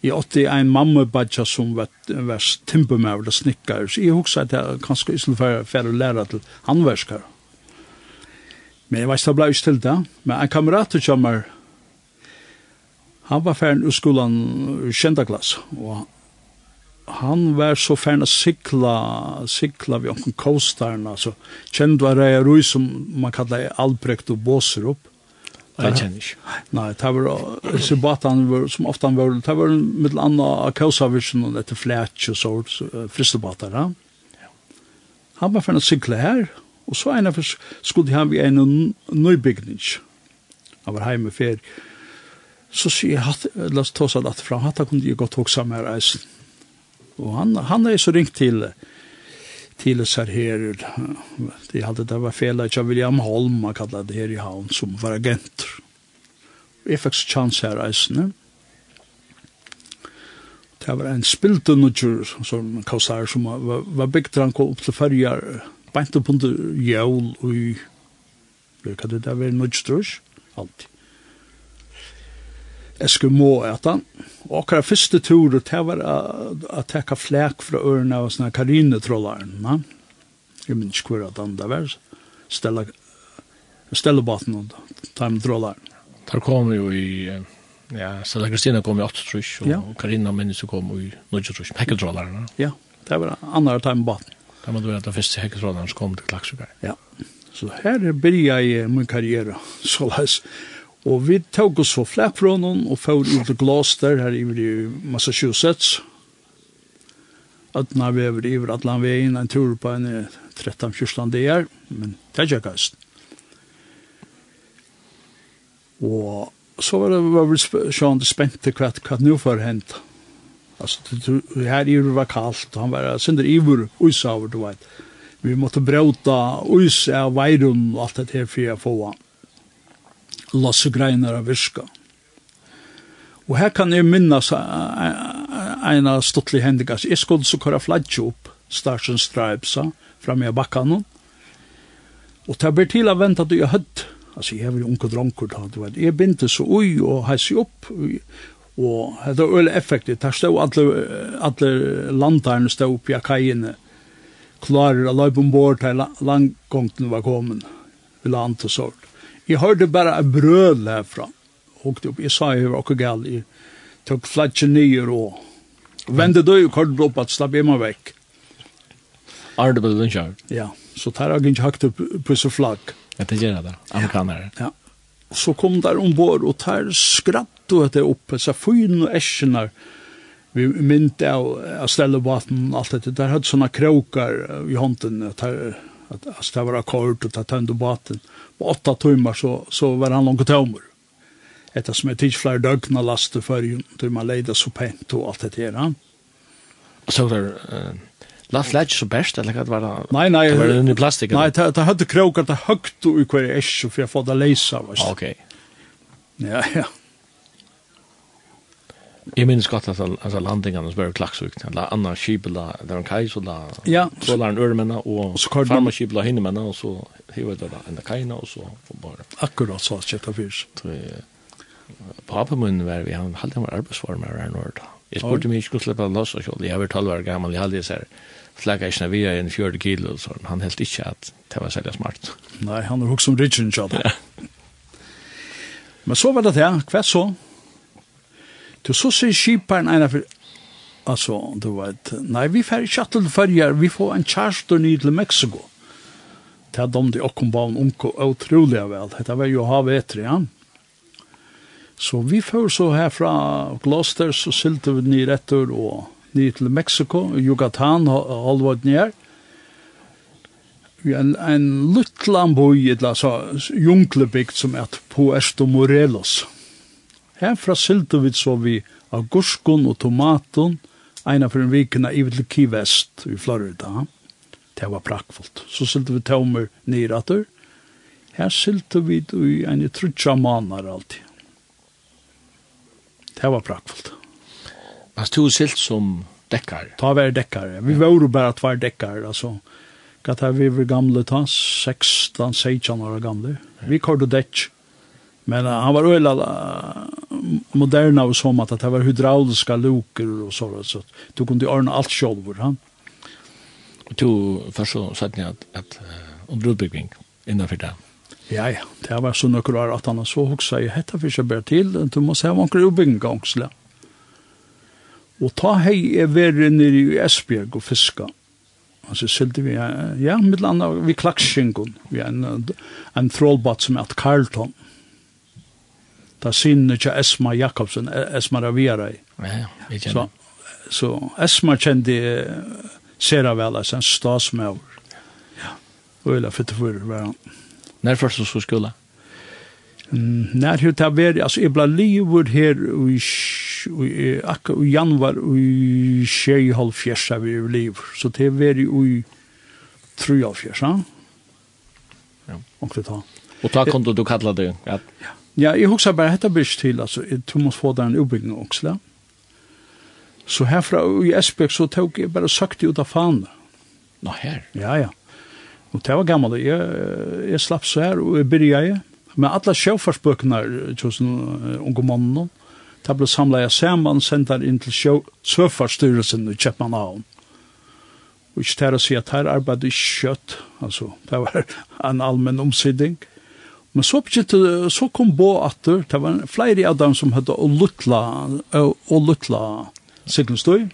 jeg åtte en mamma badja som var, var timpermøver og snikker, så jeg husker at jeg kanskje ikke stedet for, for å lære til handverskere. Men jeg vet at jeg ble ikke til det. Men en kamerat til kommer han var færen ur skolan kjenta klass, og han var så færen å sikla, sikla vi omkring kostarn, altså, kjent var det roi som man kallar Albrecht og Båser opp, Det kjenner ikke. Nei, det var Subatan, som ofte han var, det var mitt annet av Kausavirsen og etter Fletch og så, fristebater, ja. Han var færen å sikla her, og så en av skulle han vi en nøybygning. Han var hjemme fyrir, så sier jeg, la oss ta seg dette fra, hatt kunne jeg godt hoksa med reisen. Og han, han er så ringt til, til oss her her, de hadde det var fel, ikke William Holm, han kallet det her i havn, som var agenter. Jeg fikk så chans her reisen. Det var en spiltunutjur som kausar, som var, var bygd han kom opp til fyrjar beint opp under jævl og i hva det der var nudstrus alltid Eskimo etan. Og akkurat første tur, det var å teka flek fra ørene av sånne karinetrollaren. Jeg minns ikke hvor at han det var. Stella, stella baten og ta med trollaren. Der kom jo i, ja, Stella Kristina kom i 8 trus, og ja. Karina minnes kom i 9 trus, hekkeltrollaren. Ja, det var andre ta med baten. Det var det første hekkeltrollaren som kom til Klaksukar. Ja, så her byrja jeg min karriere, så løs. Og vi tog oss for flak fra noen og får ut til Gloucester her i Massachusetts. Øtna vi over i Atlanveien, en tur på en 13-14 dager, men det er ikke gøyst. Og så var det var vi sjående spent til hva, hva nå får hent. Altså, det, her i var kaldt, han var sender ivor, uisaver, du vet. Vi måtte brauta uis av veirun og alt det her for å få han lasse greiner av virka. Og her kan jeg minnas av stuttlig hendigas. Jeg skulle så kora fladje opp Stars and Stripes framme i bakkanen. Og det ber til å vente at jeg hødd. Altså, jeg var jo unge dronker da, du vet. Jeg begynte så ui og heisi opp. Og det var øyelig effektivt. Der stod alle, alle landaren stod opp i akajene. Klarer å løpe ombord til langgongten var kommet. Vi la og sånt. Jeg hørte bare en brøl herfra. Hukte opp, jeg sa jo ikke gal, jeg tok flatje nyer og vende døy og kort opp at slapp hjemme vekk. Arde på den kjørt? Ja, så tar jeg ikke hakt opp på så flagg. Ja, det gjør jeg det, amerikanere. Ja, så kom der ombord og tar skratt og etter opp, så fyren og esjener, vi mynte av, av stelle vatten alt dette, der hadde sånne krokar i hånden, der at altså, det var akkord og ta tönd baten. På åtta timmar så, så var han langt tommer. Etter som er tidsflare døgna laste før, til man leide så pent og alt dette her. Så der, uh, Last ledge så best eller vad var det? nei. nej, det var den i plastik. Nei, det det hadde krokar det høgt og i kvar är så för jag får det läsa va. Okej. Ja ja. Jeg minns godt at altså, landingene som var klaksvikt. Eller annan kibla, der var en kaj, så la, ja. så la en øremennene, og, og farma kibla hinnemennene, og så hivet det da en kajene, og så bare... Akkurat så, kjetta fyrs. Papa min var, han halde han var arbeidsformer her nå, da. Jeg spurte mig ikke å slippe han loss og kjøl. Jeg var 12 år gammel, jeg hadde jeg ser, flagga ikke når vi er en 40 kilo, så han helt ikke at det var særlig smart. Nei, han er hokk som ridgen, kjall. Men så var det det, hva så? Du så sier skiparen ena for, altså, du vet, nei, vi fer ikke til fyrjar, vi får en kjærstor ny til Mexiko. Det er de de okkom barn unko, utrolig vel, dette var jo hav etter, ja. Så vi får så her fra Gloucester, så sylte vi nye retter og nye til Mexiko, Yucatan, halvåret nye en, en luttland boi, eller så, junglebygd som er Puerto Morelos. Mm Herfra sylte vi så vi agurskun og tomaton, eina for en vikina i til Key West i Florida. Det var prakkfullt. Så sylte vi tømmer nyrater. Her sylte vi i en trutja manar alltid. Det var prakkfullt. Altså, du sylt som dekkar? Ta var dekkar, Vi var jo bare tvær dekkar, altså. Gat her vi var gamle ta, 16-16 år gamle. Vi kordet dekk Men uh, han var öla moderna och som att det var hydrauliska luker och så så du kunde ordna allt själv han. Och då först så sa ni att att om brudbygging innanför det. Ja ja, det var så några år att han så huxa i hetta för sig bär till du måste ha en gruvbyggångsla. Och ta hej är värre nere i Esbjerg och fiska. Alltså sälde vi ja, mittlanda vi klaxskingon. Vi en en trålbåt som heter Carlton. Mm da sinne til Esma Jakobsen, Esma Raviarai. Ja, ja, Så, så Esma kjente uh, sera vel, altså en statsmøver. Ja, øyla 44 var han. Når først du skulle skulle? Mm, när hur tar veri, alltså jeg ble livet här i akkur i januar i tjej halv fjärsa vi er liv, så det er veri i tre halv fjärsa Ja. och det ta. Og ta kom du, du kallar det, ja. Ja. Ja, jeg husker bare dette blir til, altså, du må få den utbyggingen også, Så herfra i Esbjerg så tok jeg bare søkte ut av fanen. Nå her? Ja, ja. Og det var gammel. Jeg, jeg slapp så her, og jeg begynte jeg. Men alle sjøfarsbøkene, tusen unge mannen, det ble samlet jeg sammen, sendt den inn til sjøfarsstyrelsen i Kjøpmannhavn. Og ikke til å si at her arbeidet ikke kjøtt, altså, det var en allmenn omsidning. Men så begynte, så kom Bo atter, det var flere av dem som hadde Olutla, Olutla sikkelstøy.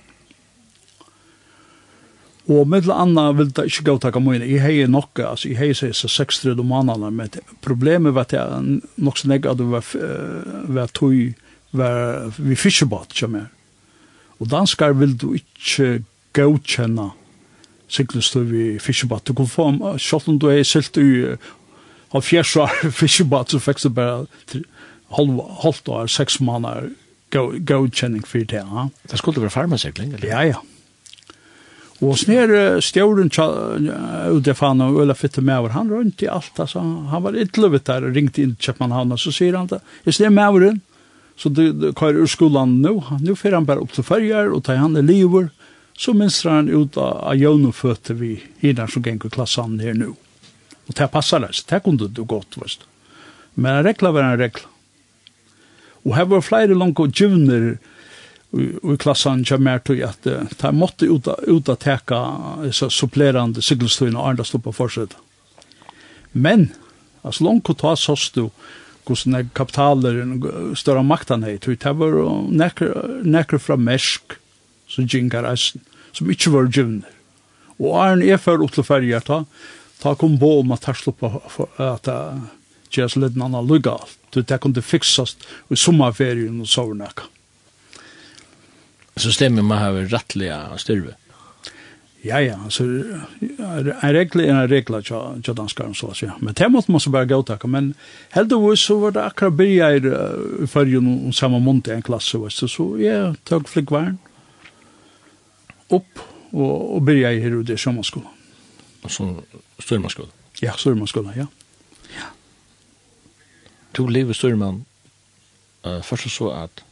Og middel anna vil det ikke gå takk om mine. Jeg heier nok, altså, jeg heier seg så seks tredje måneder, men problemet var at jeg nok så nekka at det var, var tog, var vi fiskebåt, ikke mer. Og danskar vil du ikke godkjenne sikkelstøy vi fiskebåt. Du kan få, selv om du er silt i av fjers år fiskebat så fikk det bare halvt år, seks måneder godkjenning for det. Ja. Det skulle være farmasekling, eller? Ja, ja. Og snir stjåren ute fan og Øla fitte med over, han rundt i alt, altså, han var ytterligere der og ringte inn til Kjøpmannhavn, og så sier han det, jeg snir med over så du, du kører ur skolan nå, nå får han bare opp til fyrjar, og tar han i livet, så minster han ut av, av jøvnføtter vi, hinner som ganger klassen her nå. Og det passar det, det kunne du godt, veist. Men en regla var en regla. Og her var flere langt og djuvner og i klassen kommer mer til at de måtte ut, ut og teka så supplerande sykkelstøyene og andre stod på forsøk. Men, altså langt og ta sås du hvordan er kapitaler større makten her, tror det var nekker fra Mersk som gjengar reisen, som ikke var djuvner. Og Arne er for utleferget da, ta kom på om at her sluppa at det gjøres litt annan lugga alt. Det kunne fiksast i sommerferien og sovernakka. Så stemmer man her rettelig styrve? Ja, ja, altså, en regel er en regel til danskaren, så å si. Men det måtte man så bare gå takk. Men heldigvis så var det akkurat byrja i uh, fyrjun om samme måned i en klasse, vet du. Så jeg tøk flikkvaren opp og, og byrja i her og det sommerskolen som styrmanskola? Ja, styrmanskola, ja. ja. Du lever styrman uh, først og så at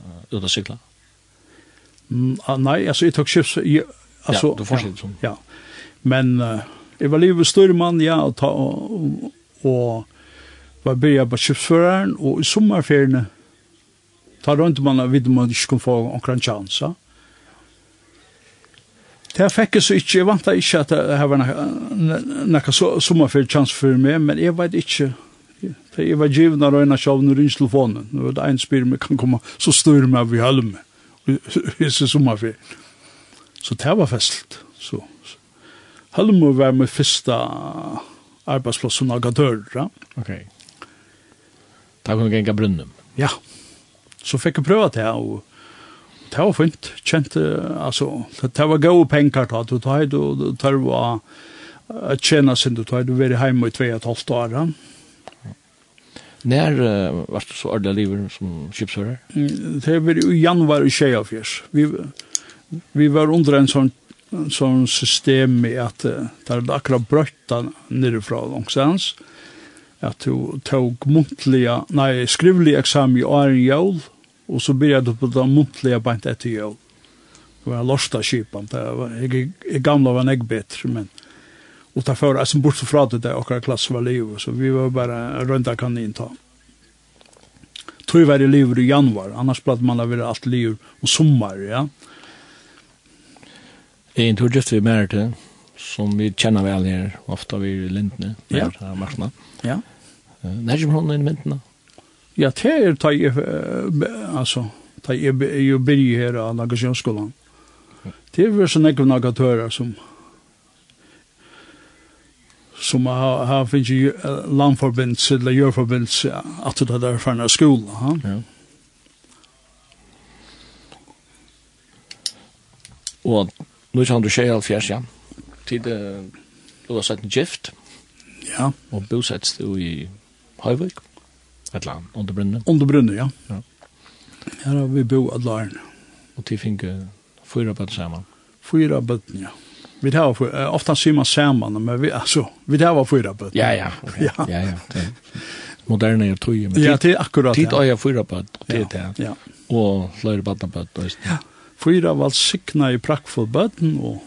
uh, ut og sykla? Mm, uh, nei, altså jeg tok kjøps... Jeg, altså, ja, du fortsetter ja, som. Ja, men uh, jeg var livet styrman, ja, og, ta, og, og var byrja på kjøpsføreren, og i sommerferiene ta rundt man og vidt man ikke kunne få omkring tjansa. Det fikk jeg så ikke, jeg vant ikke at det var noe sommerferie chans for meg, men jeg vet ikke, jeg var givende av en av sjavn og rins telefonen, og det en spyr meg kan komme, så styr meg av i halm, i sommerferie. Så det var festligt, så. Halm var min første arbeidsplass som nagatør, ja. Ok. Da kunne du gjenka brunnen? Ja. Så fikk jeg prøve det, og det var fint, kjent, altså, det var gode penger da, du tar du tar du å tjene sin, du tar du være hjemme i 2,5 år Ja. När uh, var det så ordentlig livet som skipsfører? Det var i januar i 24. Vi, vi var under en sånn sån system med att där det akkurat brötta nerifrån någonstans att du tog muntliga, nej, skrivliga eksamen i åren Jol Och så började du på det muntliga bant etter till. Det var lorsta kipan. Jag är gamla var jag bättre, men... Och ta för, alltså bort fra det der och klass var liv. Så vi var bara rönda kanin ta. Tog var det liv i januari, annars platt man över allt liv och sommar, ja. Jag är inte just mer til, som vi kjenner vel her, ofta vid Lindne, ja. här marknaden. Ja. När kommer hon in i Lindne? Ja, det er ta jeg, altså, ta jeg jo byrje her av Nagasjonsskolan. Det er sånn ekve nagatører som som har har finns ju landförbinds eller gjørforbindelse at det där från skolan. Ja. ja. Og nå er han du skjer alfjers, ja. Tid du har sett en gift. Ja. Og bosett du i Høyvøk. Ett land, under brunnen? Under brunne, ja. ja. Her har vi bo alle laren. Og de fikk uh, fyra bøtten sammen? Fyra bøtten, ja. Vi tar för uh, ofta sier man samman men vi altså, vi tar var fyra bøtten. Ja ja. Okay. ja ja. ja. Moderne er tror men Ja, det er akkurat. Tid ja. är fyra på. Det er det. Ja. Og flere flera på på. Ja. Fyra var sikna i prakkfull bøtten, og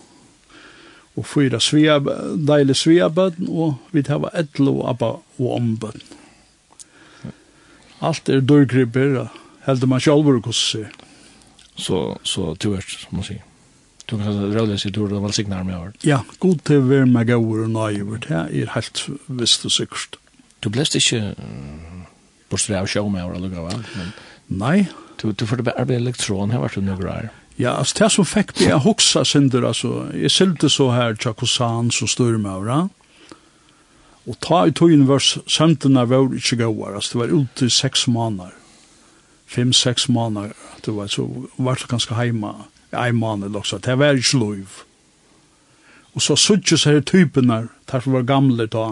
og fyra svea deilig svea bøtten, og vi tar var etlo, lo appa och om button. Allt är dörrgripper, heldur man sjálfur hos sig. Så, så du är, som man säger. Du kan säga, rövliga sig, du är väl signar med året. Ja, god til vi är med gåur og nöjvert, det er helt visst og sikkert. Du blest bläst uh, bortstre av sjå med året, eller gav, men... Nei. Du, du får det arbeid elektron, her var du noen greier. Ja, altså, det som fikk meg å hoksa synder, altså, jeg sylte så her, Tjakosan, som styrer meg, right? Og ta i tøyen var sømtene var ikke gøyere, altså det var ute i seks måneder, fem-seks måneder, det var så, var det ganske heima, en måned også, det var ikke lov. Og så suttje seg typene, der som var gamle ta,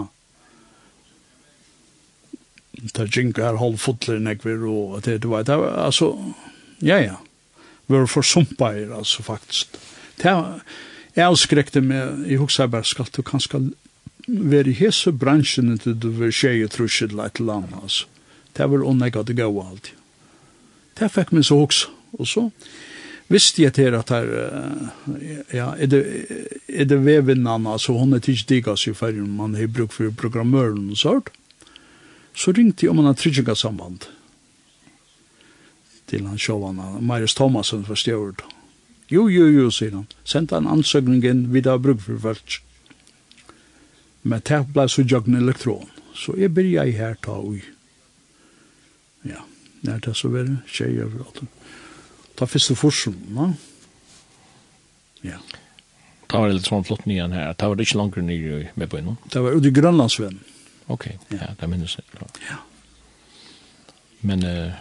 der jinka her hold fotler nekver, og det, det var, det var, altså, ja, ja, vi var forsumpa her, altså, faktisk. Det var, jeg avskrekte meg, jeg husker bare, skal du kanskje veri hese bransjen til du var tjeje trusjet leit til land, altså. Det var onnega det gav alt. Det fikk meg så også, og så visste jeg til at her, ja, er det, er det vevinnan, altså hun er tids digas i ferien, man har brukt for programmøren og sånt, så ringte jeg om han har trygginga samband til han sjåvann, Marius Thomasen for stjørt. Jo, jo, jo, sier han, sendte han ansøkningen videre bruk for folk. Men det ble så jøgn elektron. Så jeg byrja jeg her ta ui. Ja, nær det så var det over alt. Ta første forsen, no? Ja. Ta var litt sånn flott nyan her. Ta var det ikke langere nye med på innom. Det var ute i Grønlandsvenn. Ok, ja, det minnes jeg. Ja. Men eh,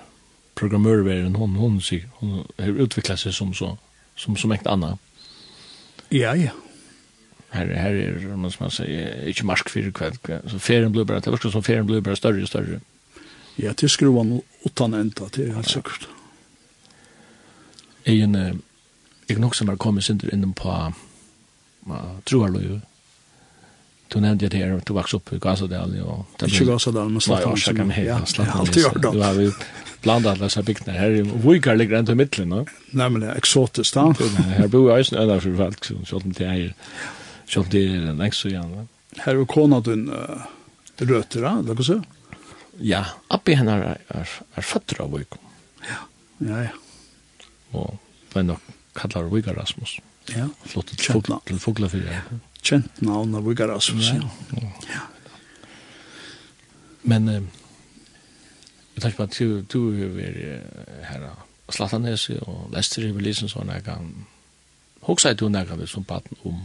programmørveren, hon, hon, hon, hon, hon, hon, hon, som hon, som hon, hon, hon, Ja, här her är något som man si, ikke marsk fyrir kveld. så ferien blir bare, det var som ferien blir bare større og større. Ja, til skruvan utan enda, det er helt sikkert. säkert. Egen jag nok som har kommet sinter innom på man tror Du nevnte det her, du vaks opp i Gasadal. Ikke Gasadal, men Slattan. Ja, kan heta Slattan. Alltid gjør det. Du har jo blandat alle disse bygdene her. Vujkar ligger enn i midtelen, no? Nemlig, eksotisk, da. Her bor jeg også en av folk, så sånn til eier. Ja Selv det er en lengst igjen, va? Her er kona din uh, røter, eller hva så? Ja, appi henne er, er, er fatter av Vikum. Ja, ja, ja. Og det er nok kallar Vikar Rasmus. Ja. Flott til Fuglafyrir. Ja. Kjent navn av Vikar Rasmus, ja. ja. Men eh, jeg tenker på at du, du er vært her av Slatanes og Lester i Belisen, sånn, jeg kan hoksa i to nærkene som baten om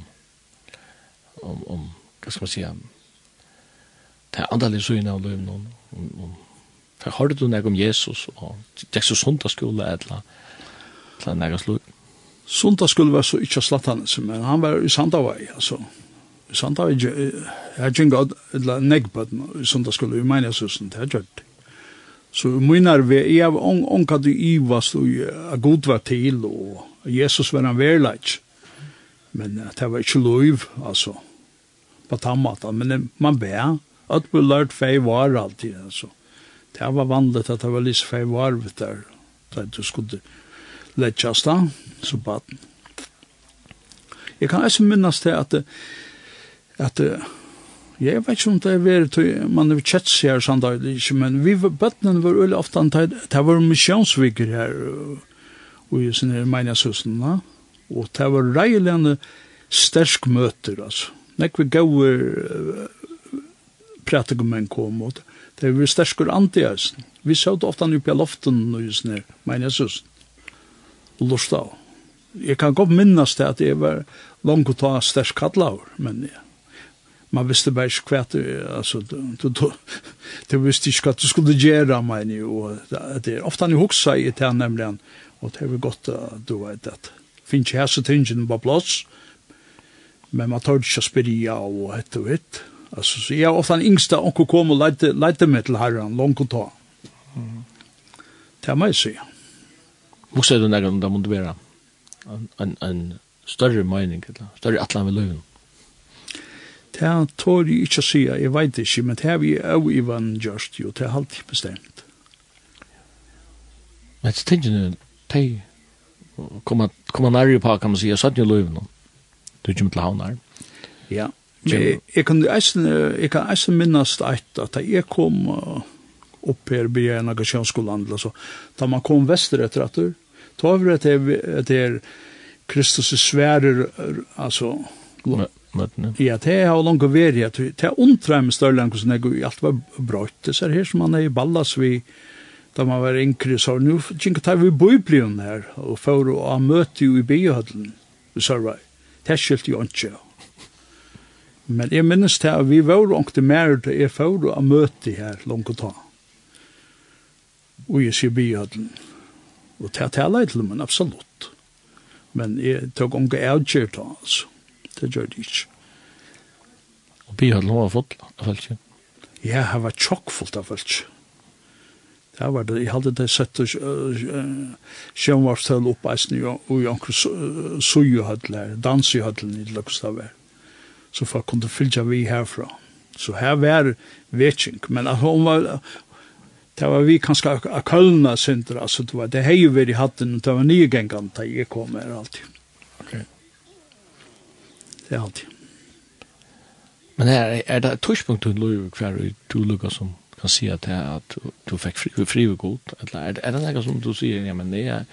om, om hva skal man si, det er andalig søgne av løven, om, om, om for har du noe om Jesus, og det er så sundagsskole, eller, eller noe slik. Sundagsskole var så ikke slatt han, men han var i Sandavai, altså. I Sandavai, jeg har ikke eller negbøtten i sundagsskole, i meningshusen, det har gjort. Så i minnar vi, jeg var ånka du ivast, og jeg god var til, og Jesus var en verleik. Men det var ikke lov, altså på tammata, men man ber att vi lärt fei var alltid alltså. Det var vanligt att det var lite fei var vet där. Så att du skulle lägga da, så bad. Jag kan også minnes til att att Jeg vet ikke om det er vært, man er kjett seg her samtidig, men vi var, bøttene var veldig ofte det var misjonsviker her, og i sånne her meningshusene, og det var reiligende stersk møter, altså. Nek nekve gauer uh, pratikumenn kom, og det var sterskur antiasen. Vi sjått ofta han uppe i loften og just nere, men jeg og lorsta av. Jeg kan godt minnas det at jeg var langt å ta stersk kattlaur, men ja. Man visste bare ikke hva det, altså, du, du, du du visste ikke hva du skulle gjøre, men jo, og det er ofte han jo hoksa i det, nemlig, og det er jo godt, du vet, at finnes jeg hese tingene på plass, og men man tar ikke å spyrja og hett og hett. Altså, så jeg er ofte den yngste onko kom og leite, leite meg til herren, langt å ta. Det er meg, si. Hvor ser du nærmere om det måtte være en, en, en større mening, eller større atlan ved løven? Det tår jeg ikke å si, jeg vet ikke, men det har vi jo i vann gjørst, jo, det er alltid bestemt. Men det tingene, de kommer nærmere på, kan man si, jeg satt jo løven om du kommer til havnar. Ja, men jeg kan eisen, jeg kan eisen minnes eit at jeg kom opp her by en agasjonsskolan, altså, da man kom vester etter at du, da var det at det er Kristus sværer, altså, møtene. Ja, det har langt vært, at det er undre med større enn hvordan jeg alt var brått, det er her som man er i ballas vi, da man var yngre, så nu, kjenker tar vi bøyblion her, og for å møte jo i byhødlen, i Sørvei det skilt jo ikke. Men jeg minnes til at vi var ångte mer til jeg får å møte her langt å ta. Og jeg sier byødelen. Og til at jeg leid til men absolutt. Men jeg tok ångte avgjørt av, altså. Det gjør det ikke. Og byødelen var fått, da følte jeg. Ja, han var tjokkfullt av folk. jeg. Det var det, jeg hadde det sett og sjønvarstøl opp eisen og i anker sujuhødl her, dansjuhødlen i Løkstavær. Så folk kunne fylltja vi herfra. Så her var vetsing, men at hun var, det var vi kanskje av kølna synder, altså det var det hei jo vi i hatten, det var nye gengan da jeg kom her alltid. Ok. Det er alltid. Men her, er det et tørspunkt du lurer hver du lukker som kan si at, det at du fikk fri, fri og god, eller er, er det noe som du sier, ja, men det er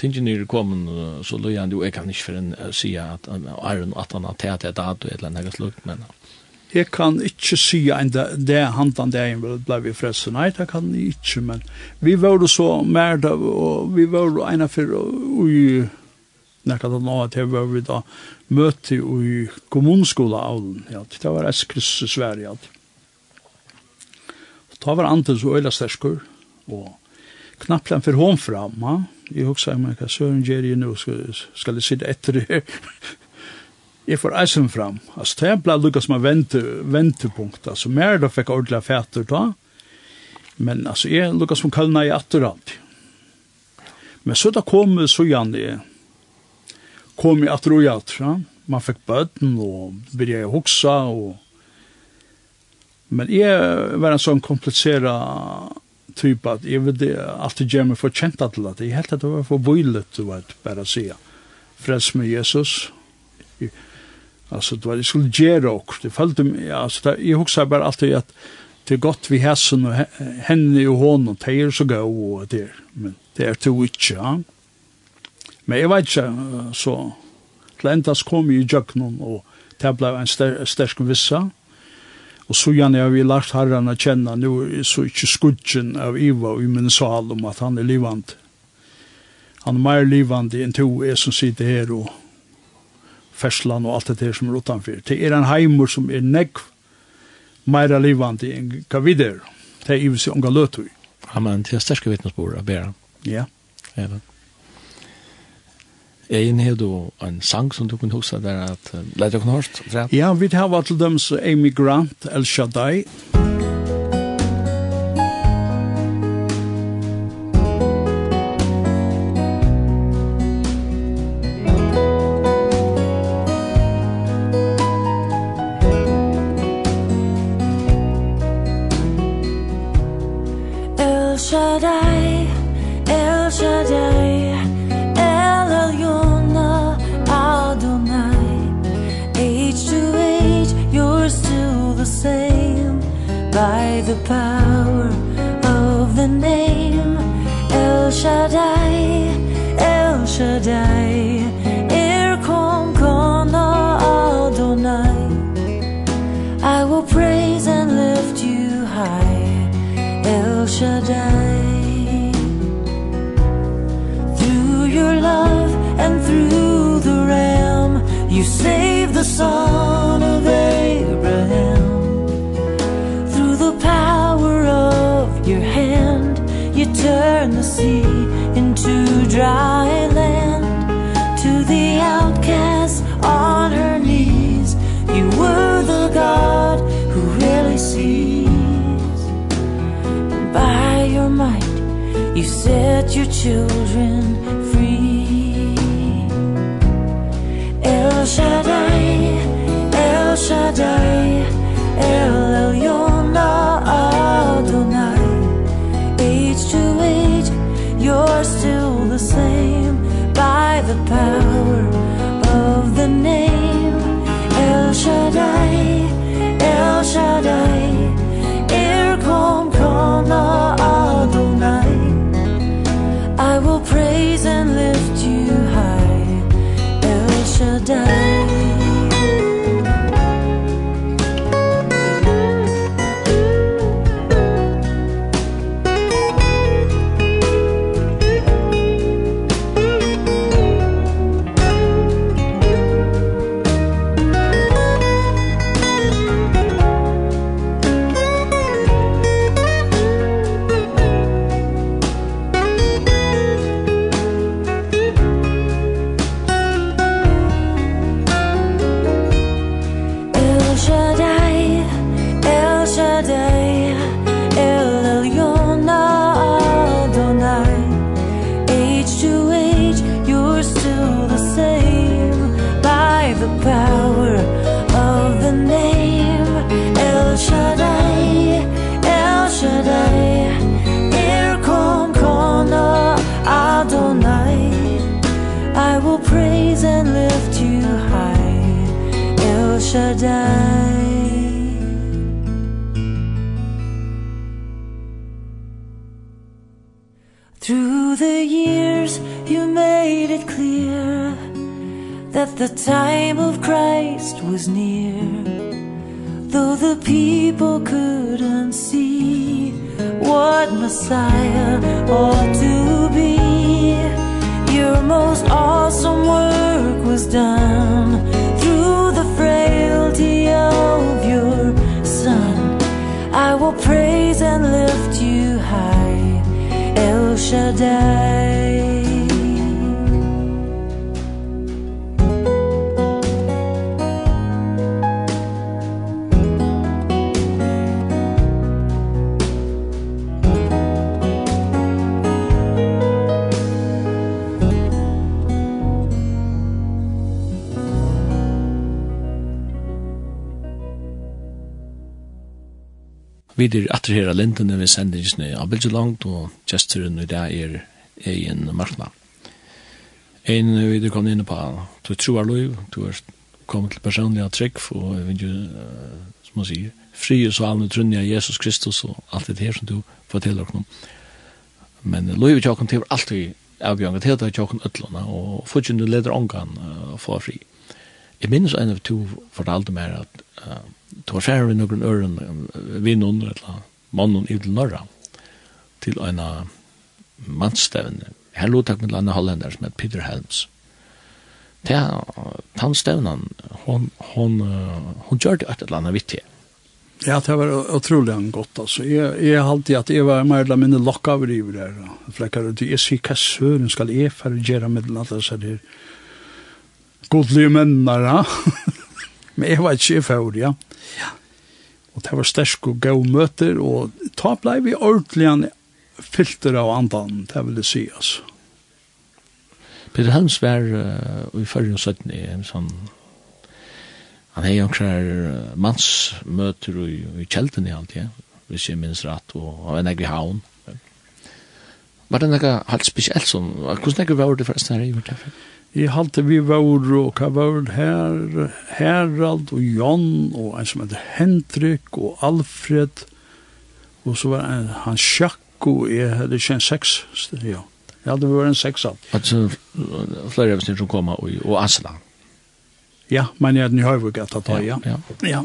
tingene er kommet, så løy han jo, jeg kan ikke for en si at Aaron at han har tatt et dato, eller noe slukt, men... Jeg kan ikke si en det det hantan det en ble vi frelse. Nei, det kan jeg ikke, men vi var jo så mer da, og vi var jo ene for, og nekka det nå at jeg var vi da møte i kommunskola ja, det var Eskris Sverige, ja ta var anten så øyla sterskur, og knapplan for hon fram, ha? Jeg husker meg, hva søren gjør jeg nå, skal, skal jeg sitte etter det her? jeg får eisen fram. Altså, det ble lukket som en vente, ventepunkt, altså, mer da fikk ordentlig fæter da, men altså, jeg lukket som kallene i atter alt. Men så da kom så gjerne jeg, kom i atter og i atter, ja? man fikk bøten og begynte å huksa og Men jeg var en sånn kompliseret typ at jeg vet alltid gjør meg for kjent til at jeg helt at det var for bøylet, du vet, bare å si. Frels med Jesus. Jeg, altså, det var det skulle gjøre og det følte meg, altså, det, jeg husker bare alltid at det er godt vi hessen og henne og hånden, det er så gå og det er, men det er to ikke, ja. Men jeg vet ikke, så til endast kom jeg i jøkkenen og det ble en sterk vissa, og Og så gjerne har vi lagt herren å kjenne, nå er så ikke skudgen av Iva i min sal om at han er livand. Han er mer livand enn to er som sitter her og ferslan og alt det her som er utanför. Det er en heimer som er negv mer livand enn hva vi der. Det er i vi seg unga løtu. Amen, det er sterske vittnesbord av Bera. Ja. Amen. Egen har du en sang som du kunne huske der at uh, leder kunne hørt? Ja, vi har vært til dem så Amy Grant, El Shaddai. Musik goodbye. dry land to the outcast on her knees. You were the god who really sees. By your might you set your children The time of Christ was near Though the people couldn't see What Messiah ought to be. Your most awesome work was done Through the frailty of your son. I will praise and lift you high. El Shaddai. Vi er atter her av lindene ved sendingsene av Bilgelangt, og gesturen i dag er egen markna. Ein vi er kommet inn på, du tror lov, du er kommet til personlig trygg, og jeg vil jo, som man sier, fri og svalende trunnig av Jesus Kristus og alt det her som du forteller om. Men lov er tjokken til alltid avgjørende til det er tjokken øtlåna, og fortsatt du leder ångan uh, for fri. Jeg minnes en av to fortalte meg at tog færre vi noen øren, vi noen eller mannen i til norra, til en mannstevne. Her lå takk med en hollender som heter Peter Helms. Det han stevnen, hon, hon, hon gjør det et eller annet vittig. Ja, det var otroligt gott alltså. Jag jag alltid att jag var mer eller mindre lockad över det där. Fläckar ut i sikassören ska jag för göra med alla så där. Godliga männar, ja. Men jeg var ikke for, ja. ja. Og det var stersk og gøy møter, og da ble vi ordentlig filter av andan, det vil jeg si, altså. Peter Helms var uh, i førre og søttene i en sånn Han hei jo omkrar mansmøter i, i kjelten i alt, ja, hvis jeg minns rett, og han var negri haun. Var det nekka helt spesielt som, hvordan nekka var det forresten her i hvert fall? Jeg halte vi var og hva var her, Herald og Jon og en som heter Hendrik og Alfred og så var en, han Sjakk og jeg hadde ikke en seks, ja. Jeg hadde vært en seks alt. Altså flere av oss som kom og, og Asla? Ja, men jeg hadde nye høyvig at ta, ja. Ja. ja.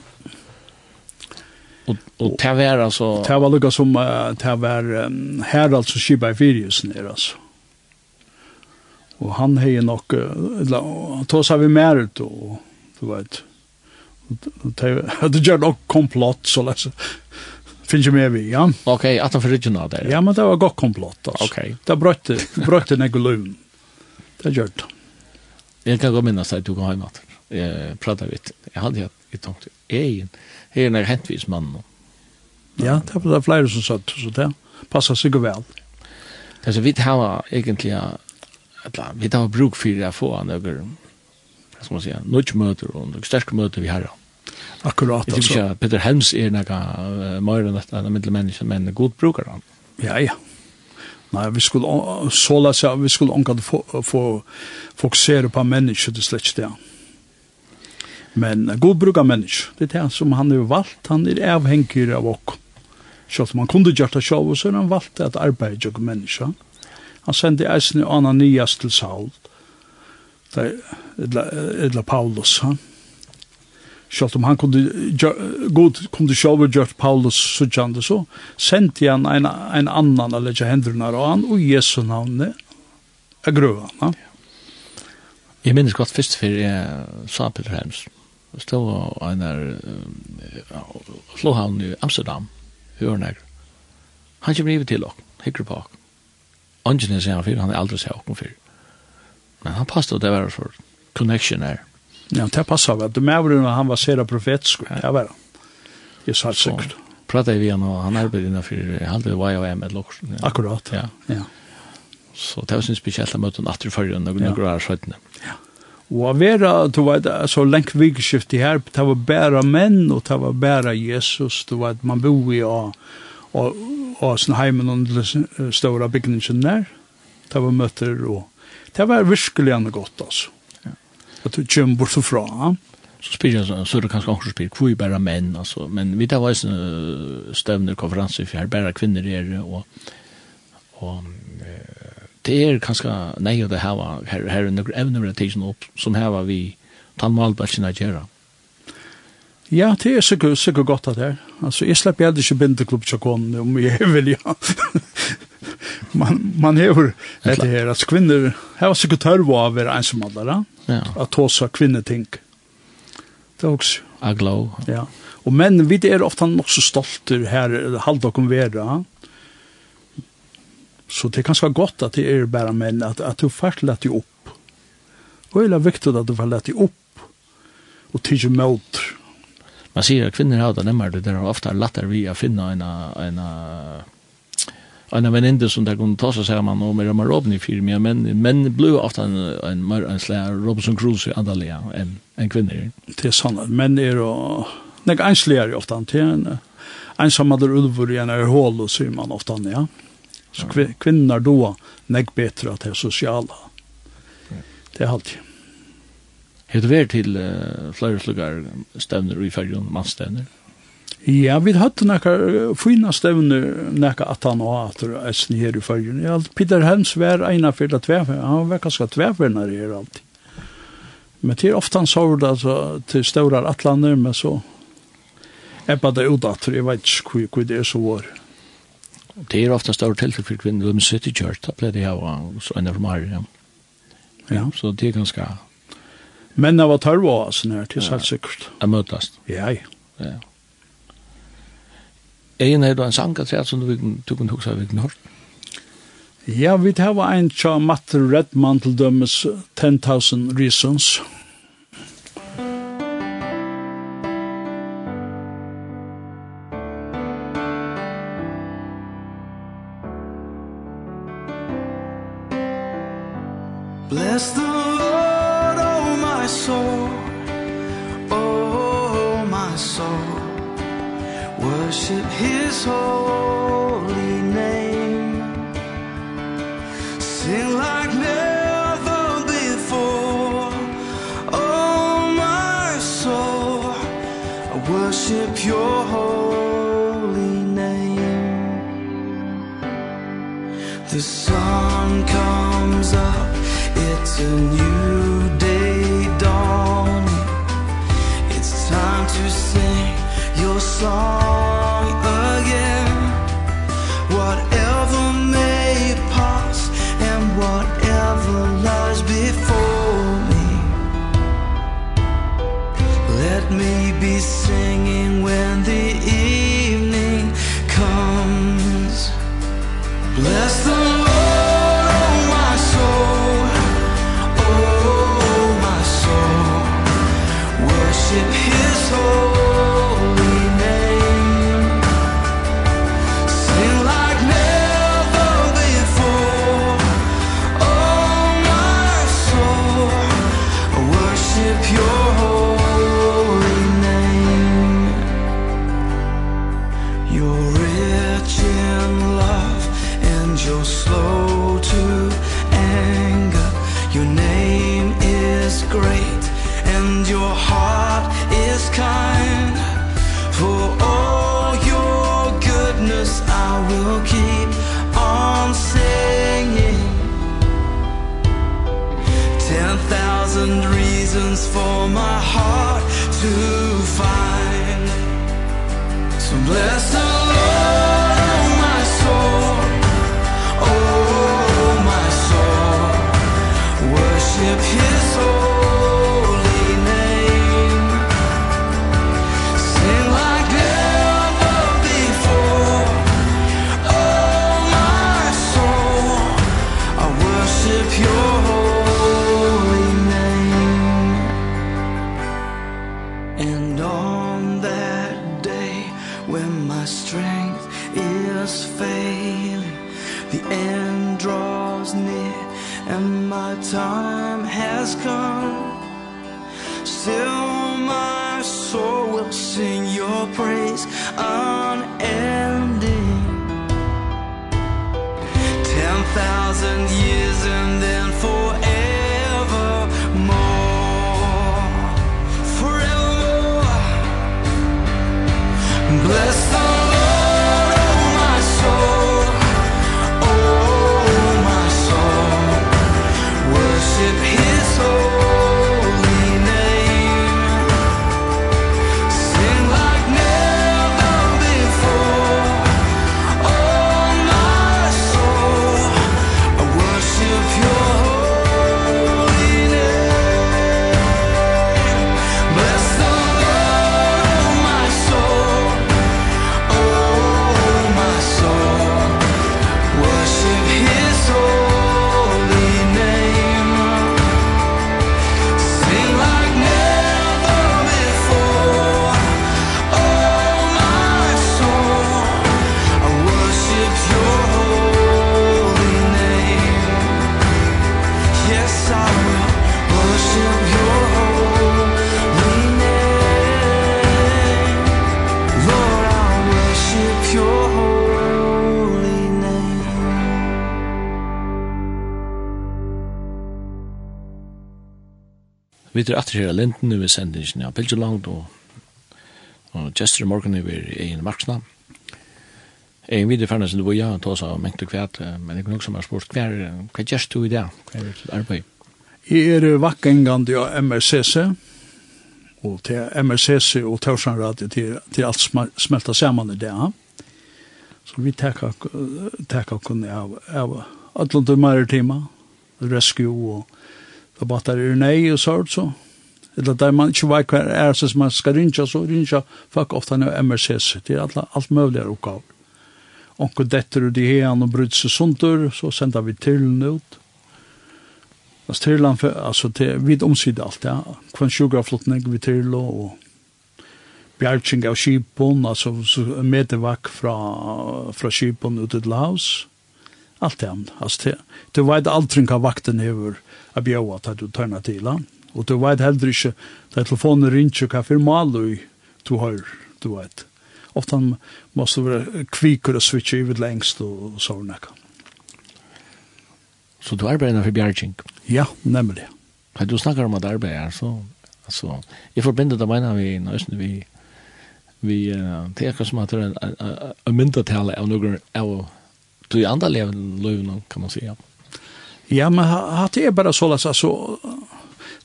Og, og det var altså... Det var lukka som, uh, det var um, Herald som skibba i Firiusen her, altså. Og han hei nok, han tog seg vi mer ut, og du vet, det gjør nok komplott, så lest, finnes ju mer vi, ja. Ok, at han forrydgjena der. Ja, men det var godt komplott, altså. Ok. Det brøtte, brøtte nek løvn. Det gjør det. Jeg kan gå minnes at du kan ha i prata Jeg Jag hade jeg hadde hatt i tanke, jeg er en hentvis mann. Ja, det er flere som satt, så det passer sikkert vel. Altså, vi tar egentlig, eller vi tar bruk for å få noen, hva skal man si, nudge møter og noen starka møter vi har. Akkurat alltså. ikke at Peter Helms är några mer enn dette, han middelmenneske, men god bruker han. Ja ja. Nej, vi skulle så läsa vi skulle anka få få fokusera på mennesker det släcks det. Men god brukar mennesker, Det är det som han har valt. Han är avhängig av oss. Så att man kunde göra det själv så har han valt att arbeta med mennesker. Han sendi eisen Ananias til Saul, der, edla, edla Paulus, han. Sjalt om han kunde, god kunde sjálv gjort Paulus suttjande så, sendi han en, en annan a leggja hendurna av han, og Jesu navne, er grøva han. Jeg minnes godt først fyrir jeg sa Pilheims, stod en her slåhavn i Amsterdam, hørnegr. Han kommer ivet til ok, hikker på ok ungen er sier han fyr, han er aldri sier åkken fyr. Men han passet at det var for connection her. Ja, det passet vel. Du mævren han var sera profetisk, det var han. Jeg sa det sikkert. Prata vi han, og han arbeidet innenfor, han hadde YOM et lukk. Akkurat. Ja. ja. Så det var sin spesielt å møte en atter fyrir enn noen grar søttene. Ja. Og å være, du vet, så lengt vikskift i her, det var bare menn, og det var bare Jesus, du vet, man bor i, og, og og sånn heimen under stora bygningen der. Det var møter og det var virkelig enn godt altså. At du kommer bort fra. Så spyr jeg så, så er det kanskje også spyr, hvor er bare menn altså. Men vi tar veis støvner konferanser for her bare kvinner er og, og det er kanskje nei å det her var her, her er noen evner som her var vi å gjøre. Ja Ja, det er sikkert, sikkert godt at det er. Altså, jeg slipper heller ikke bindeklubb til konen, om jeg vil, ja. man, man hever dette her, at kvinner, her var sikkert tørre av å være ensamallere, ja. at også kvinneting. Det er også. Aglo. Ja. Og menn, vi er ofte nok så stolte her, halvt og konvera. Så det er kanskje godt at det er bare menn, at, at du får lett deg opp. Og det er viktig at du får lett deg opp, og tidlig møter man sier at kvinner har det nemmere, det er ofte lettere vi å finne en, en, en veninde som der kunne ta seg sammen og mer om Robin i firma, men men blir ofte en, en, en, en slag Robinson Crusoe i andalega enn en kvinner. Det er sånn, menn er jo, nek ensligere ofte, det er en, ensam hadde ulver i en er hål, og sier man ofte, ja. Så kvinner då nek betre at det er sosiala. Det er alltid. Har du vært til uh, flere slukkar stevner i fergen, mannstevner? Ja, vi hadde nekka fina stevner nekka at han og at eisen her i fergen. Ja, Peter Helms var eina fyrir tvefer, han var ganske tvefernar her alltid. Men det er ofte han sover det til større atlander, men så er bare det at jeg vet ikke hvor det er så var. Det er ofte større tiltak for kvinner, de sitter i kjørt, da pleier det her, ha en av dem her, ja. Ja. Så det er ganske Men det var tørre av oss nær, til helt sikkert. Jeg møtast. Ja, ja. Egen er du en sang at som du kunne huske av hvilken hørt? Ja, vi tar en tja Matt Redman til dømes 10,000 Reasons. Ja. is failing. The end draws near and my time has come. Still my soul will sing your praise unending. 10,000 years and then for Vi er atter her av Linden, vi sender ikke av Pilgeland, og, og Jester i morgen er vi i en marksna. Jeg er videre ferdig som du var ja, ta oss av mengt og kvæt, men jeg kan også ha spurt, hva er Jester du i det? Hva er ditt arbeid? Jeg er vakkengande av MRCC, og til MRCC og Torsan Radio til, til alt smelta saman i det. Så vi tekka kun av, av Atlantum Maritima, Rescue og Da batar er nei og sort så. Eller der man ikke vet hva er så man skal rinja, så rinja folk ofte nå MRCS. Det er alt, alt er oppgaver. Onko detter ut i hean og bryts og sunter, så sender vi tillen ut. Altså tillen, altså til, vi omsider alt, ja. Kvann sjukraflottning vi til og, og bjergjeng av skipon, altså metervakk fra, fra skipon ut til havs allt det här. Alltså det, du vet aldrig hva vakten över att bjöa att du törna till han. Och du vet heller inte att telefonen ringer och kaffir malu du hör, du vet. Ofta måste vara kvikur och switcha i vid längst och, och sådana. Så du arbeider för Bjergjink? Ja, nemlig. Ja, du snakkar om at arbeid er, så Altså, jeg forbinder det mener vi i Nösten, vi vi det är som at det er en mindre tala av noen av du i andra löven kan man säga. Ja, men det är bara så att så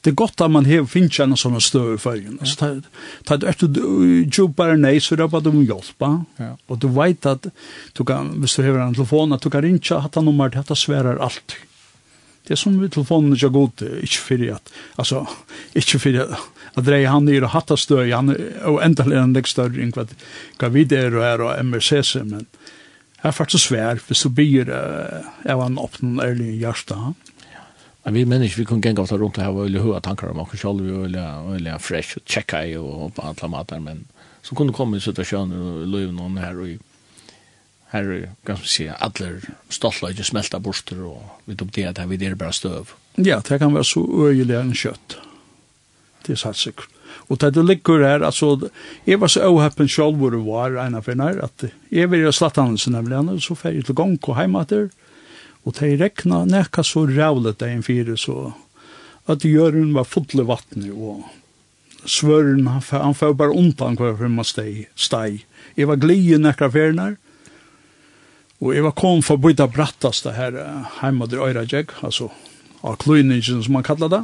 det är gott att man har finns en sån större färgen. Ja. Så tar det efter jobbar nej så det är om de. Ja. Och du vet att du kan, hvis du har en telefon, att du kan rinja att han nummer detta svärar allt. Det är som vid telefonen jag går god, inte för att, alltså, inte för att, att dreja han ner och hatta stöj, han är oändligt en lägg vad vi är och är och MRCC, men er faktisk svær, hvis du blir uh, av en åpnen ærlig hjerte. Ja. Men vi mennesker, vi kunne gjenga oss rundt her, og ville høre tanker om oss selv, og ville fresh, og tjekka i, og på alle mater, men så kunne komme i situasjoner, og løy noen her, og her er ganske si, alle ikke smelta borster, og vi tok det at vi er bare støv. Ja, det kan være så øyelig enn kjøtt. Det er satt sikkert. Og det du ligger her, altså, jeg var så åhøppen selv hvor det var, en av henne, at jeg vil gjøre Slatthansen, nemlig, og så fer jeg til gang og hjemme etter, og det rekna nekka så rævlet det en fire, så at jørgen var fotle vattnet, og svøren, han, han får bare undan hver for man steg. steg. Jeg var glid i nekka ferner, og jeg var kom for å bytte brattast det her hjemme til Øyrajeg, altså av kløyningen som man kallar det,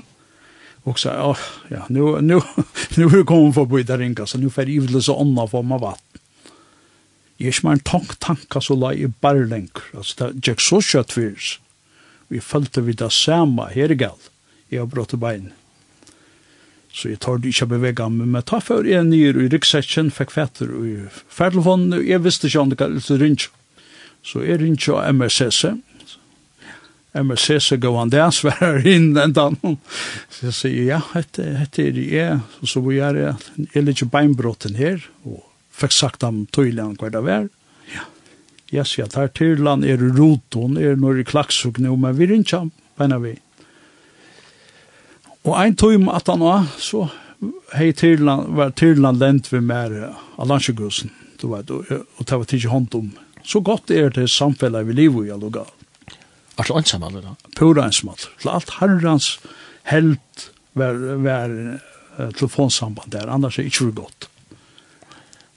och så ja, ja nu nu nu är det kommer för på där ringa så nu får ju så andra form av vatten. Jag smar en tank tanka så la i lenger. Altså, det gick så kött förs. Vi følte vi det samme, her er galt. Jeg har brått bein. Så jeg tar det ikke å bevege meg, men ta før jeg nyr i ryggsekken, fikk fetter i ferdelfonden, jeg visste ikke om det kallet rinj. Så jeg rinj av MSS, jeg må se så gå han der, sværer inn den dagen. Så jeg sier, ja, hette, hette er det jeg, og så vi er jeg, jeg er ikke beinbrotten her, og fikk sagt ham tydelig han hva det var. Ja, jeg sier at her til land er roton, er når i klaksuk nå, men vi rinner ikke ham, beina vi. Og ein tøym at han var, så hei Tyrland, var Tyrland lent vi mer Alansjegrusen, du vet, og, og det var tidsi hånd om. Så godt er det samfellet vi lever i, allogal. Var det alle da? Pura ensamall. Til alt herrens held var, var uh, telefonsamband der, annars er det ikke godt.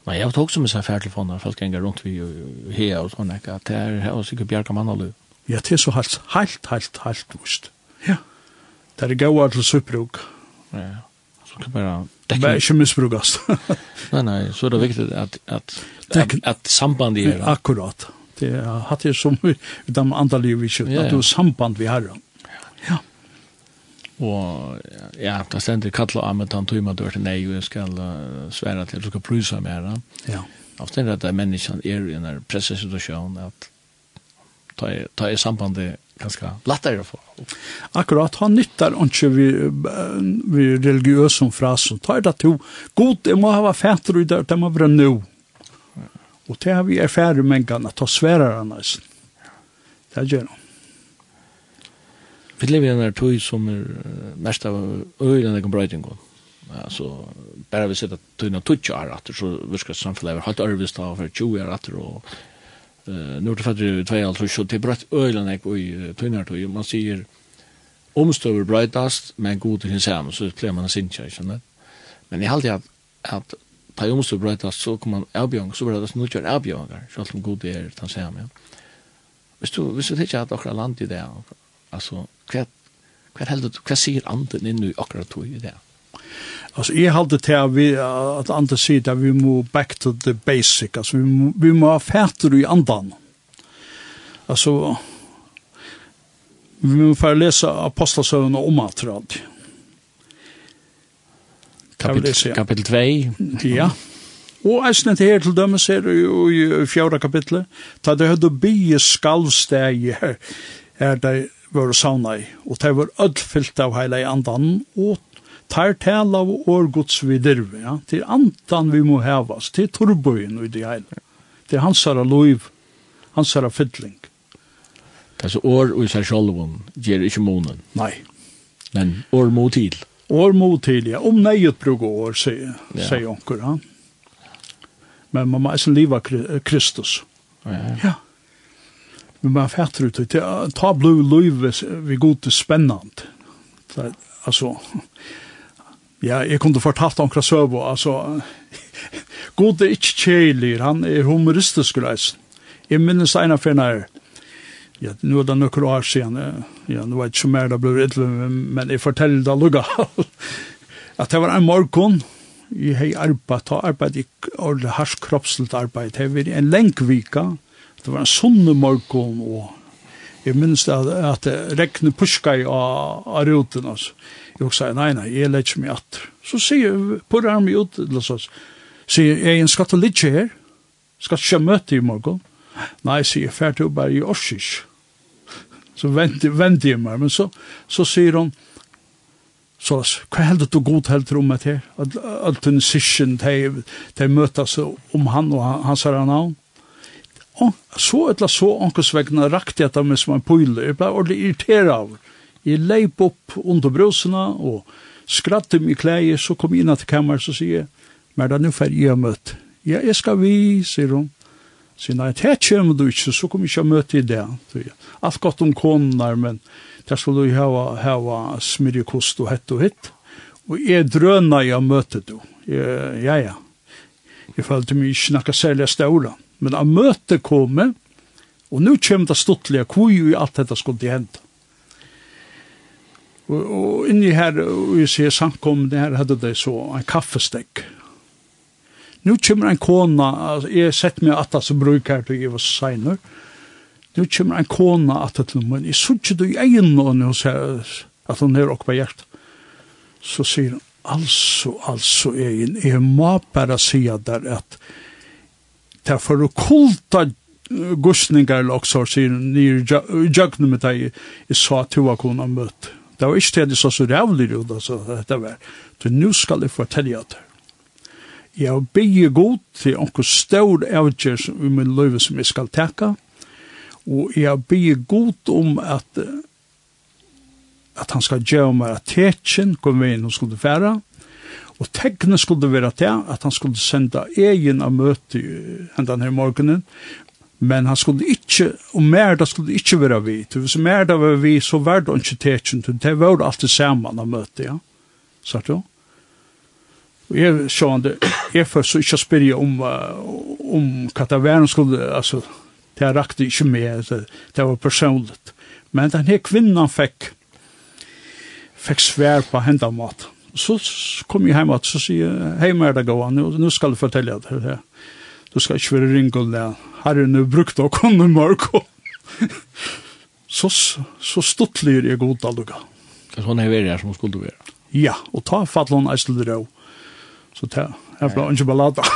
Nei, jeg har tog som en sånn færtelefoner, folk ganger rundt vi og hea og sånn, at det er her og sikkert bjerga mann og Ja, det er så helt, helt, helt, helt vust. Ja. Det er gaua til supprug. Ja, så kan bare dekke... Bare ikke misbrukast. nei, nei, så er det viktig at, at, at, at sambandet er... Akkurat det er hatt det som utan liv vi kjøtt, at du samband vi har. Ja. Og ja, da stender kalla av med han tog meg dør til nei, og jeg skal uh, svære til, du skal prysa mer. Ja. Og stender at menneskene er i en pressesituasjon, at ta i sambandet ganska lättare å få. Akkurat, han nyttar ikke vi, vi religiøse frasen. Ta det to. god, jeg må ha fætter i det, det må være nu. Og det har vi erfæret med en gang, at ta sværer han nesten. Det gjør han. Vi lever i en her tog som er mest av øyne enn brøyting. Altså, bare vi sitter tøyne tøtje her etter, så virker samfunnet er helt ærvist av for 20 her etter, og uh, nå er det fattig i tvei alt, så det er brøyt øyne enn i tøyne her tog. Man sier, omstøver brøytast, men god til hins hjem, så pleier man å sinne, ikke sant? Men jeg halte at, at ta jo måste bryta så kommer man avbjörn så blir det nu kjør avbjörnar så allt god det är han säger mig. Hvis du hvis du tenker at akra land i det alltså kvätt kvätt helt vad sier anden inn i akkurat tog i det. Alltså jag hade till att vi att andra sidan vi må back to the basic alltså vi må, vi må ha färter i andan. Alltså vi må få läsa apostlasöverna om att det Kapitel, kapitel 2. Ja. Og eisne til her til dømes her i fjorda kapitlet, da det hadde bygge skalvsteg her, her de var sauna i, og de var ødfylt av heila i andan, og tar tala av årgods vi dirve, ja, til andan vi må hevas, til turbojen og i det heila, til hans herra loiv, hans herra fytling. Det er så år og i seg sjolvun, gjer ikke månen. Nei. Men år må til. År mottilja, om nejet bruk år, säger ja. onker. Ja. Men man måste leva Kristus. Ja. ja. Men man fattar ut det. Ta blå liv vi går till spännande. Alltså, ja, jag kunde fortalt om Krasövo. Alltså, god er ikke kjelig, han är humoristisk reis. Jeg minnes en av finner, Ja, nu er det noen år siden, ja, nu vet ikke mer det ble ytterlig, men jeg forteller det lukka, at det var en morgon, jeg har arbeid, ta arbeid, i ordentlig hars kroppsligt arbeid, det var en lengvika, det var en sunne morgon, og jeg minns det at, at regnet puska i av, av ruten, altså. Jeg sa, nei, nei, jeg lett meg at. Så sier, jeg, purrer han meg ut, eller så, sier, jeg jeg skal skatt litt her, skal ikke møte i morgon, Nei, sier, jeg, fært jo bare i Orsisk. Så vente, vente jeg meg, men så, så sier hun, så hva heldur du god heldur om at her? Alt en sysken, de møtas om han og hans herre navn. Og så etla så ankesvegna rakte jeg det med som en pøyle. Jeg ble ordentlig irriteret av. Jeg leip opp under brusene og skratte mig klæger, så kom jeg inn til kammeret og sier, men da nu fer jeg møtt. Ja, jeg skal vi, sier hun. Så nei, det kommer du ikke, så kommer jeg ikke å møte i det. Alt godt om koner, men det skal du hava, hava smyrjekost og hett og hitt. Og jeg drøna jeg møte du. Jeg, ja, ja. Jeg følte meg ikke snakka særlig ståla. Men jeg møte komme, og nu kommer det stortlige kvui i alt dette skulle hente. Og, og inni her, og jeg sier samkomne her, hadde det så en kaffestekk Nu kommer en kona, altså, jeg sett meg at som brukar til jeg var seiner, nu kommer en kona at til min, jeg så ikke du i egen noen hos her, at hun er okpa hjert. Så sier hun, altså, altså, jeg, jeg må bare si der at det er for å kulta gusningar eller også, sier hun, nye jøgne med deg, jeg sa at hun var kona møtt. Det var ikke det jeg sa så rævlig ut, altså, dette var. Så nå skal jeg fortelle deg Jeg har bygge god til onker stør avgjør som i min løyve som jeg skal teka, og jeg har bygge god om at at han skal gjøre meg at tekjen kom vi inn og skulle fære, og tegne skulle være til at han skulle sende egen av møte enda denne morgenen, men han skulle ikke, og mer da skulle ikke være vi, til hvis mer da var vi, så var det ikke tekjen, det var alltid sammen av møte, ja, sagt du? Ja. Og jeg så han det, jeg først så ikke spyrja om, om hva det var han skulle, altså, det rakte ikke med, det, det var personligt. Men den her kvinnan fikk, fikk svær på hendan mat. Så kom jeg hjem og så sier jeg, hei mer det gåan, og nå skal jeg fortelle det. Du skal ikke være ringel, her er nu brukt å komme mørk. så, så stuttler jeg god alluga. Så sånn er det som skulle være? Ja, og ta fattelen eisler og Så det er bare ikke ballata.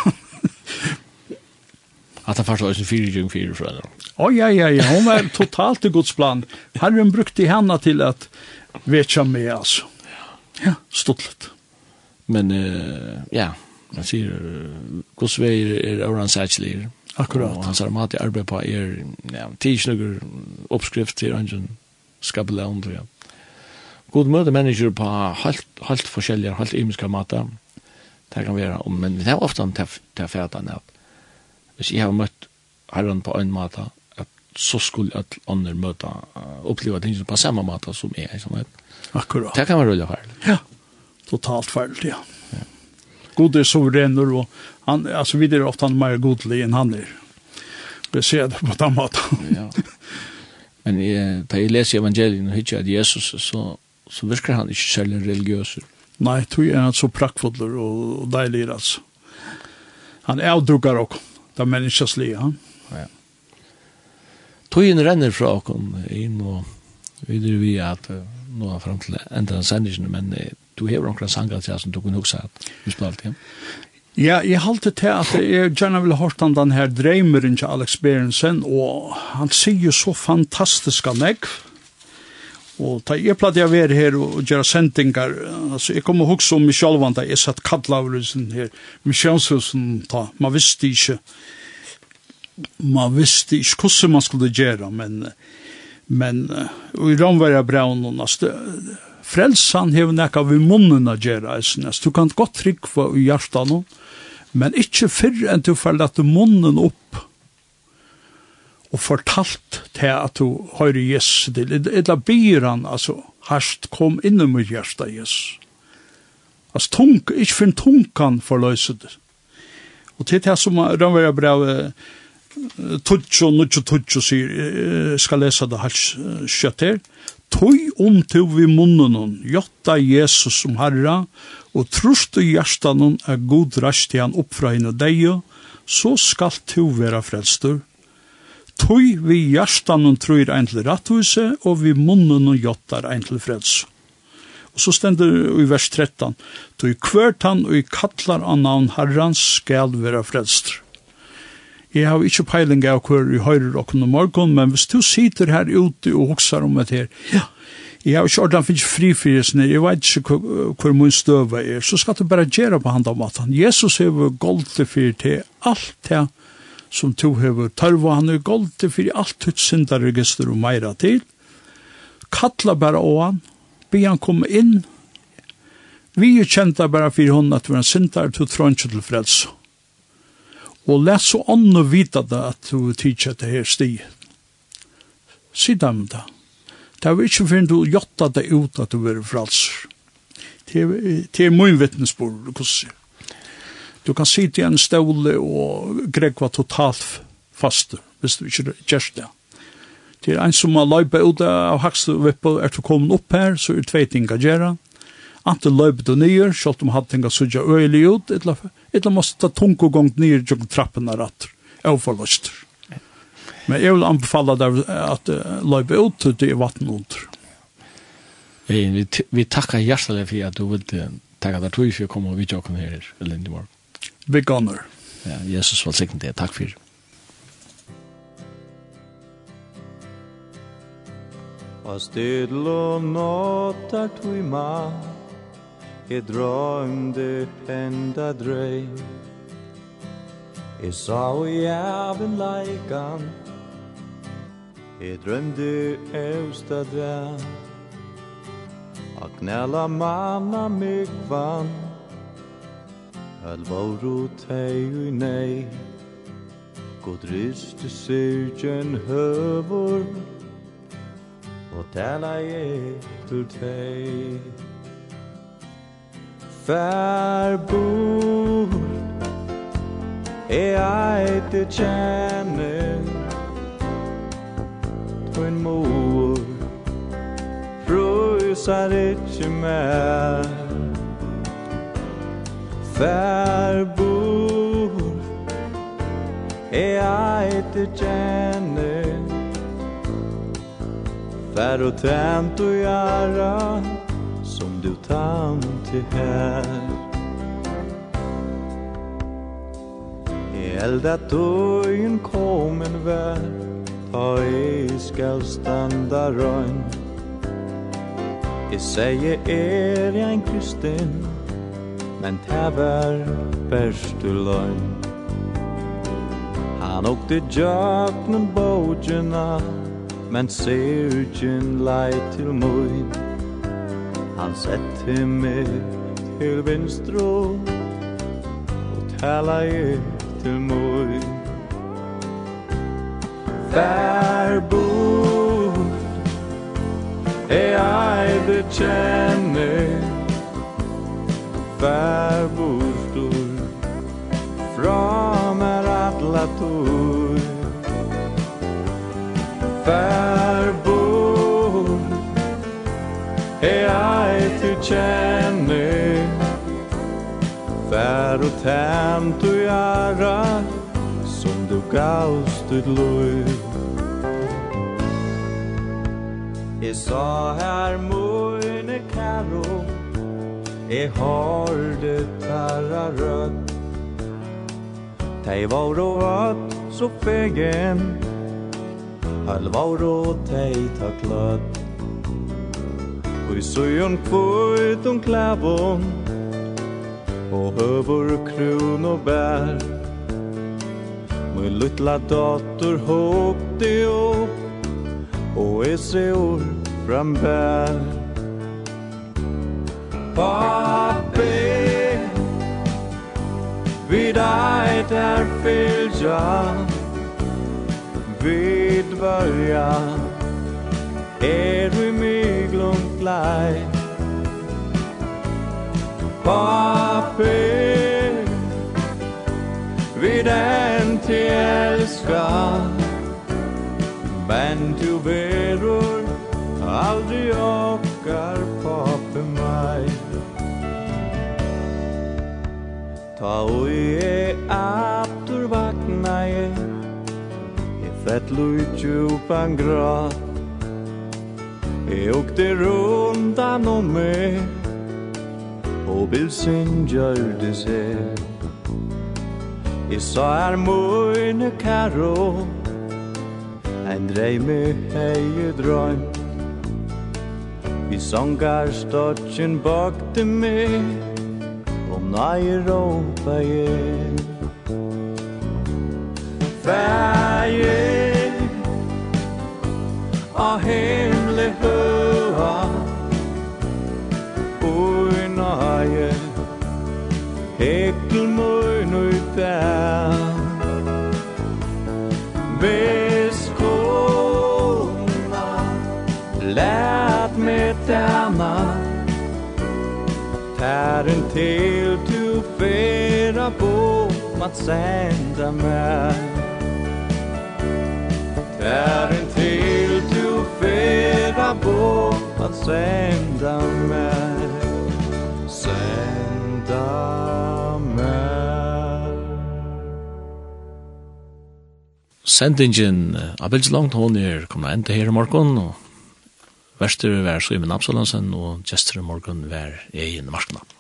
At han faktisk sin fyrir kjøring fyrir fra henne. Å, ja, ja, ja, hun var totalt i godsplan. Herren brukte henne til at vetja med, altså. Ja, stuttlet. Men, uh, ja, han sier, godsveier er oran Sætslir. Akkurat. Og hans armat i arbeid på er, ja, tidsnugger oppskrift til en Skabelaun, tror jeg. God møte mennesker på helt, helt forskjellige, helt imiske mater det kan være, men det er ofte til fætan at hvis jeg har møtt herren på en måte, at så skulle andra andre møte, oppleve ting på samme måte som jeg, som vet. Akkurat. Det kan være rolig ferdig. Ja, totalt ferdig, ja. ja. God er suverener, og han, altså vi er ofte han mer godlig enn han er. Vi ser det på den måten. ja. Men jeg, da jeg leser evangelien og hittar at Jesus, så, så virker han ikke særlig religiøser. Nei, tog er han så prakkfodler og, og deilig altså. Han er avduggar okkom, det er menneskes li, ja. ja. Togjen renner fra okkom inn og videre vi at nå er frem til enda sendingen, men du hever omkring sanger til som du kunne huske at vi spalte hjem. Ja, jeg halte til at jeg gjerne vil hørt om den her dreimeren til Alex Berensen, og han sier jo så fantastiska negv, Og ta jeg platt jeg være her og gjøre sendingar, altså jeg kommer hukse om meg sjalvan da jeg. Satt kallavelsen her, misjonshusen ta, man visste ikke, man visste ikke hvordan man skulle gjøre, men, men, og i ramverja braun, altså, frelsan hever nekka vi munnen å gjøre, altså, du kan godt trykva i hjertan, men ikke fyrr enn du fell at munnen opp, og fortalt til at du høyre Jesus til. eller byr han, altså, hast kom innom mitt hjerte, Jesus. Altså, tung, ikke finn tungan for løse det. Og til det som Rønverja brev tutsjo, nutsjo, tutsjo sier, skal lese det her kjøtt her, Tøy om til vi munnen jotta Jesus som herra, og trust i hjertan er god rast til han oppfra henne deg, så skal du være frelstur, Tøy vi hjertan og trur ein til rattvise, og vi munnen og jottar ein til freds. Og så stender i vers 13, Tøy kvørt han og i kallar av navn herrans skal vera fredstr. Jeg har ikke peiling av hver i høyrer og noen morgen, men hvis du sitter her ute og hoksar om et her, ja, jeg har ikke ordentlig finnes frifyrirsen, jeg vet ikke hver mun støve er, så skal du bare gjøre på hand om at han. Jesus har gold til fyrir til alt det som to hever tørva han er gold til fyrir alt ut syndaregister og meira til. Kalla bara å han, be han komme inn. Vi er kjenta bara fyrir hon at vi er syndare til tråndsju til frelse. Og let så ånne og vita det at du tidsja det her sti. Si dem det. Det er ikke fyrir du jotta det ut at du er frelser. Det er min vittnesbord, hvordan sier Du kan sitte i en ståle og grekva totalt fast, hvis du ikke gjør det. Det er en som har løypa ut av hakstuvippa, er du kommet opp her, så er tvei ting å gjøre. Ante løypa du nyer, selv om hatt ting å sudja øyelig ut, eller måtte ta tung og gong nyer jog trappen er og forløster. Men jeg vil anbefale deg at løypa ut til vatten under. Vi, vi takkar hjertelig for at du vil takka deg tog for å komme og vidtjåkene her, Lindemorg begonner. Ja, Jesus velsignet det. Takk for det. Og stedl og nåttar tuima Jeg drømde enda drøy Jeg sa og jæven leikan Jeg drømde eusta dæ Og knæla manna mykvann Al vauru tei ui nei God ryste syrgen høvur Og tala etter tei Fær bort E eit e tjene. Tvoin mor Frusar ikkje mer farbror Er jeg ikke kjenner? Fær og tant og gjæra Som du tante her. I elda døgn kom en vær Ta i skal standa røgn. I sier er jeg en kristin men det var bæstu løgn Han åkte jöknen bojena Men sérgjen lei til møyn Han sette meg til vinstro Og tala jeg til møyn Fær bod E ai det kjenner fær bostor Fra mer atla tor Fær bor E jag tu känner Fær og tämt och jara Som du gavst ut loj Jag sa her mojne karom Det har du tarra rødt Tei var og vatt så fegen Hall var og tei ta kløtt Og i søjon kvøyt om klævån Og høver krun og bær. Min lutla dator håpte opp Og esre fram frambær pappi Vid dig där fylja jag Vid början Är du mig långt lej Pappi Vid en til elska Men du verur Aldri okkar pappi mig Ta oi e aftur vakna e E fett luit upan grat E ukte rundan om me Og bilsin gjørde seg. E sa er møyne karo Ein dreime hei drøm Vi sangar stotchen bakte meg. Nei, råpa jeg Fæje A himle høa Ui nei Hekkel møy nøy bær. Ves kona Lät med därna Tär en till bera på mat sända mig. Där en till du bera på mat sända mig. Sända mig. Sendingen av Bilds langt hånd er kommet enda her i morgen og Verster var Simon Absalonsen og Jester i morgen var Egin Marsknapp.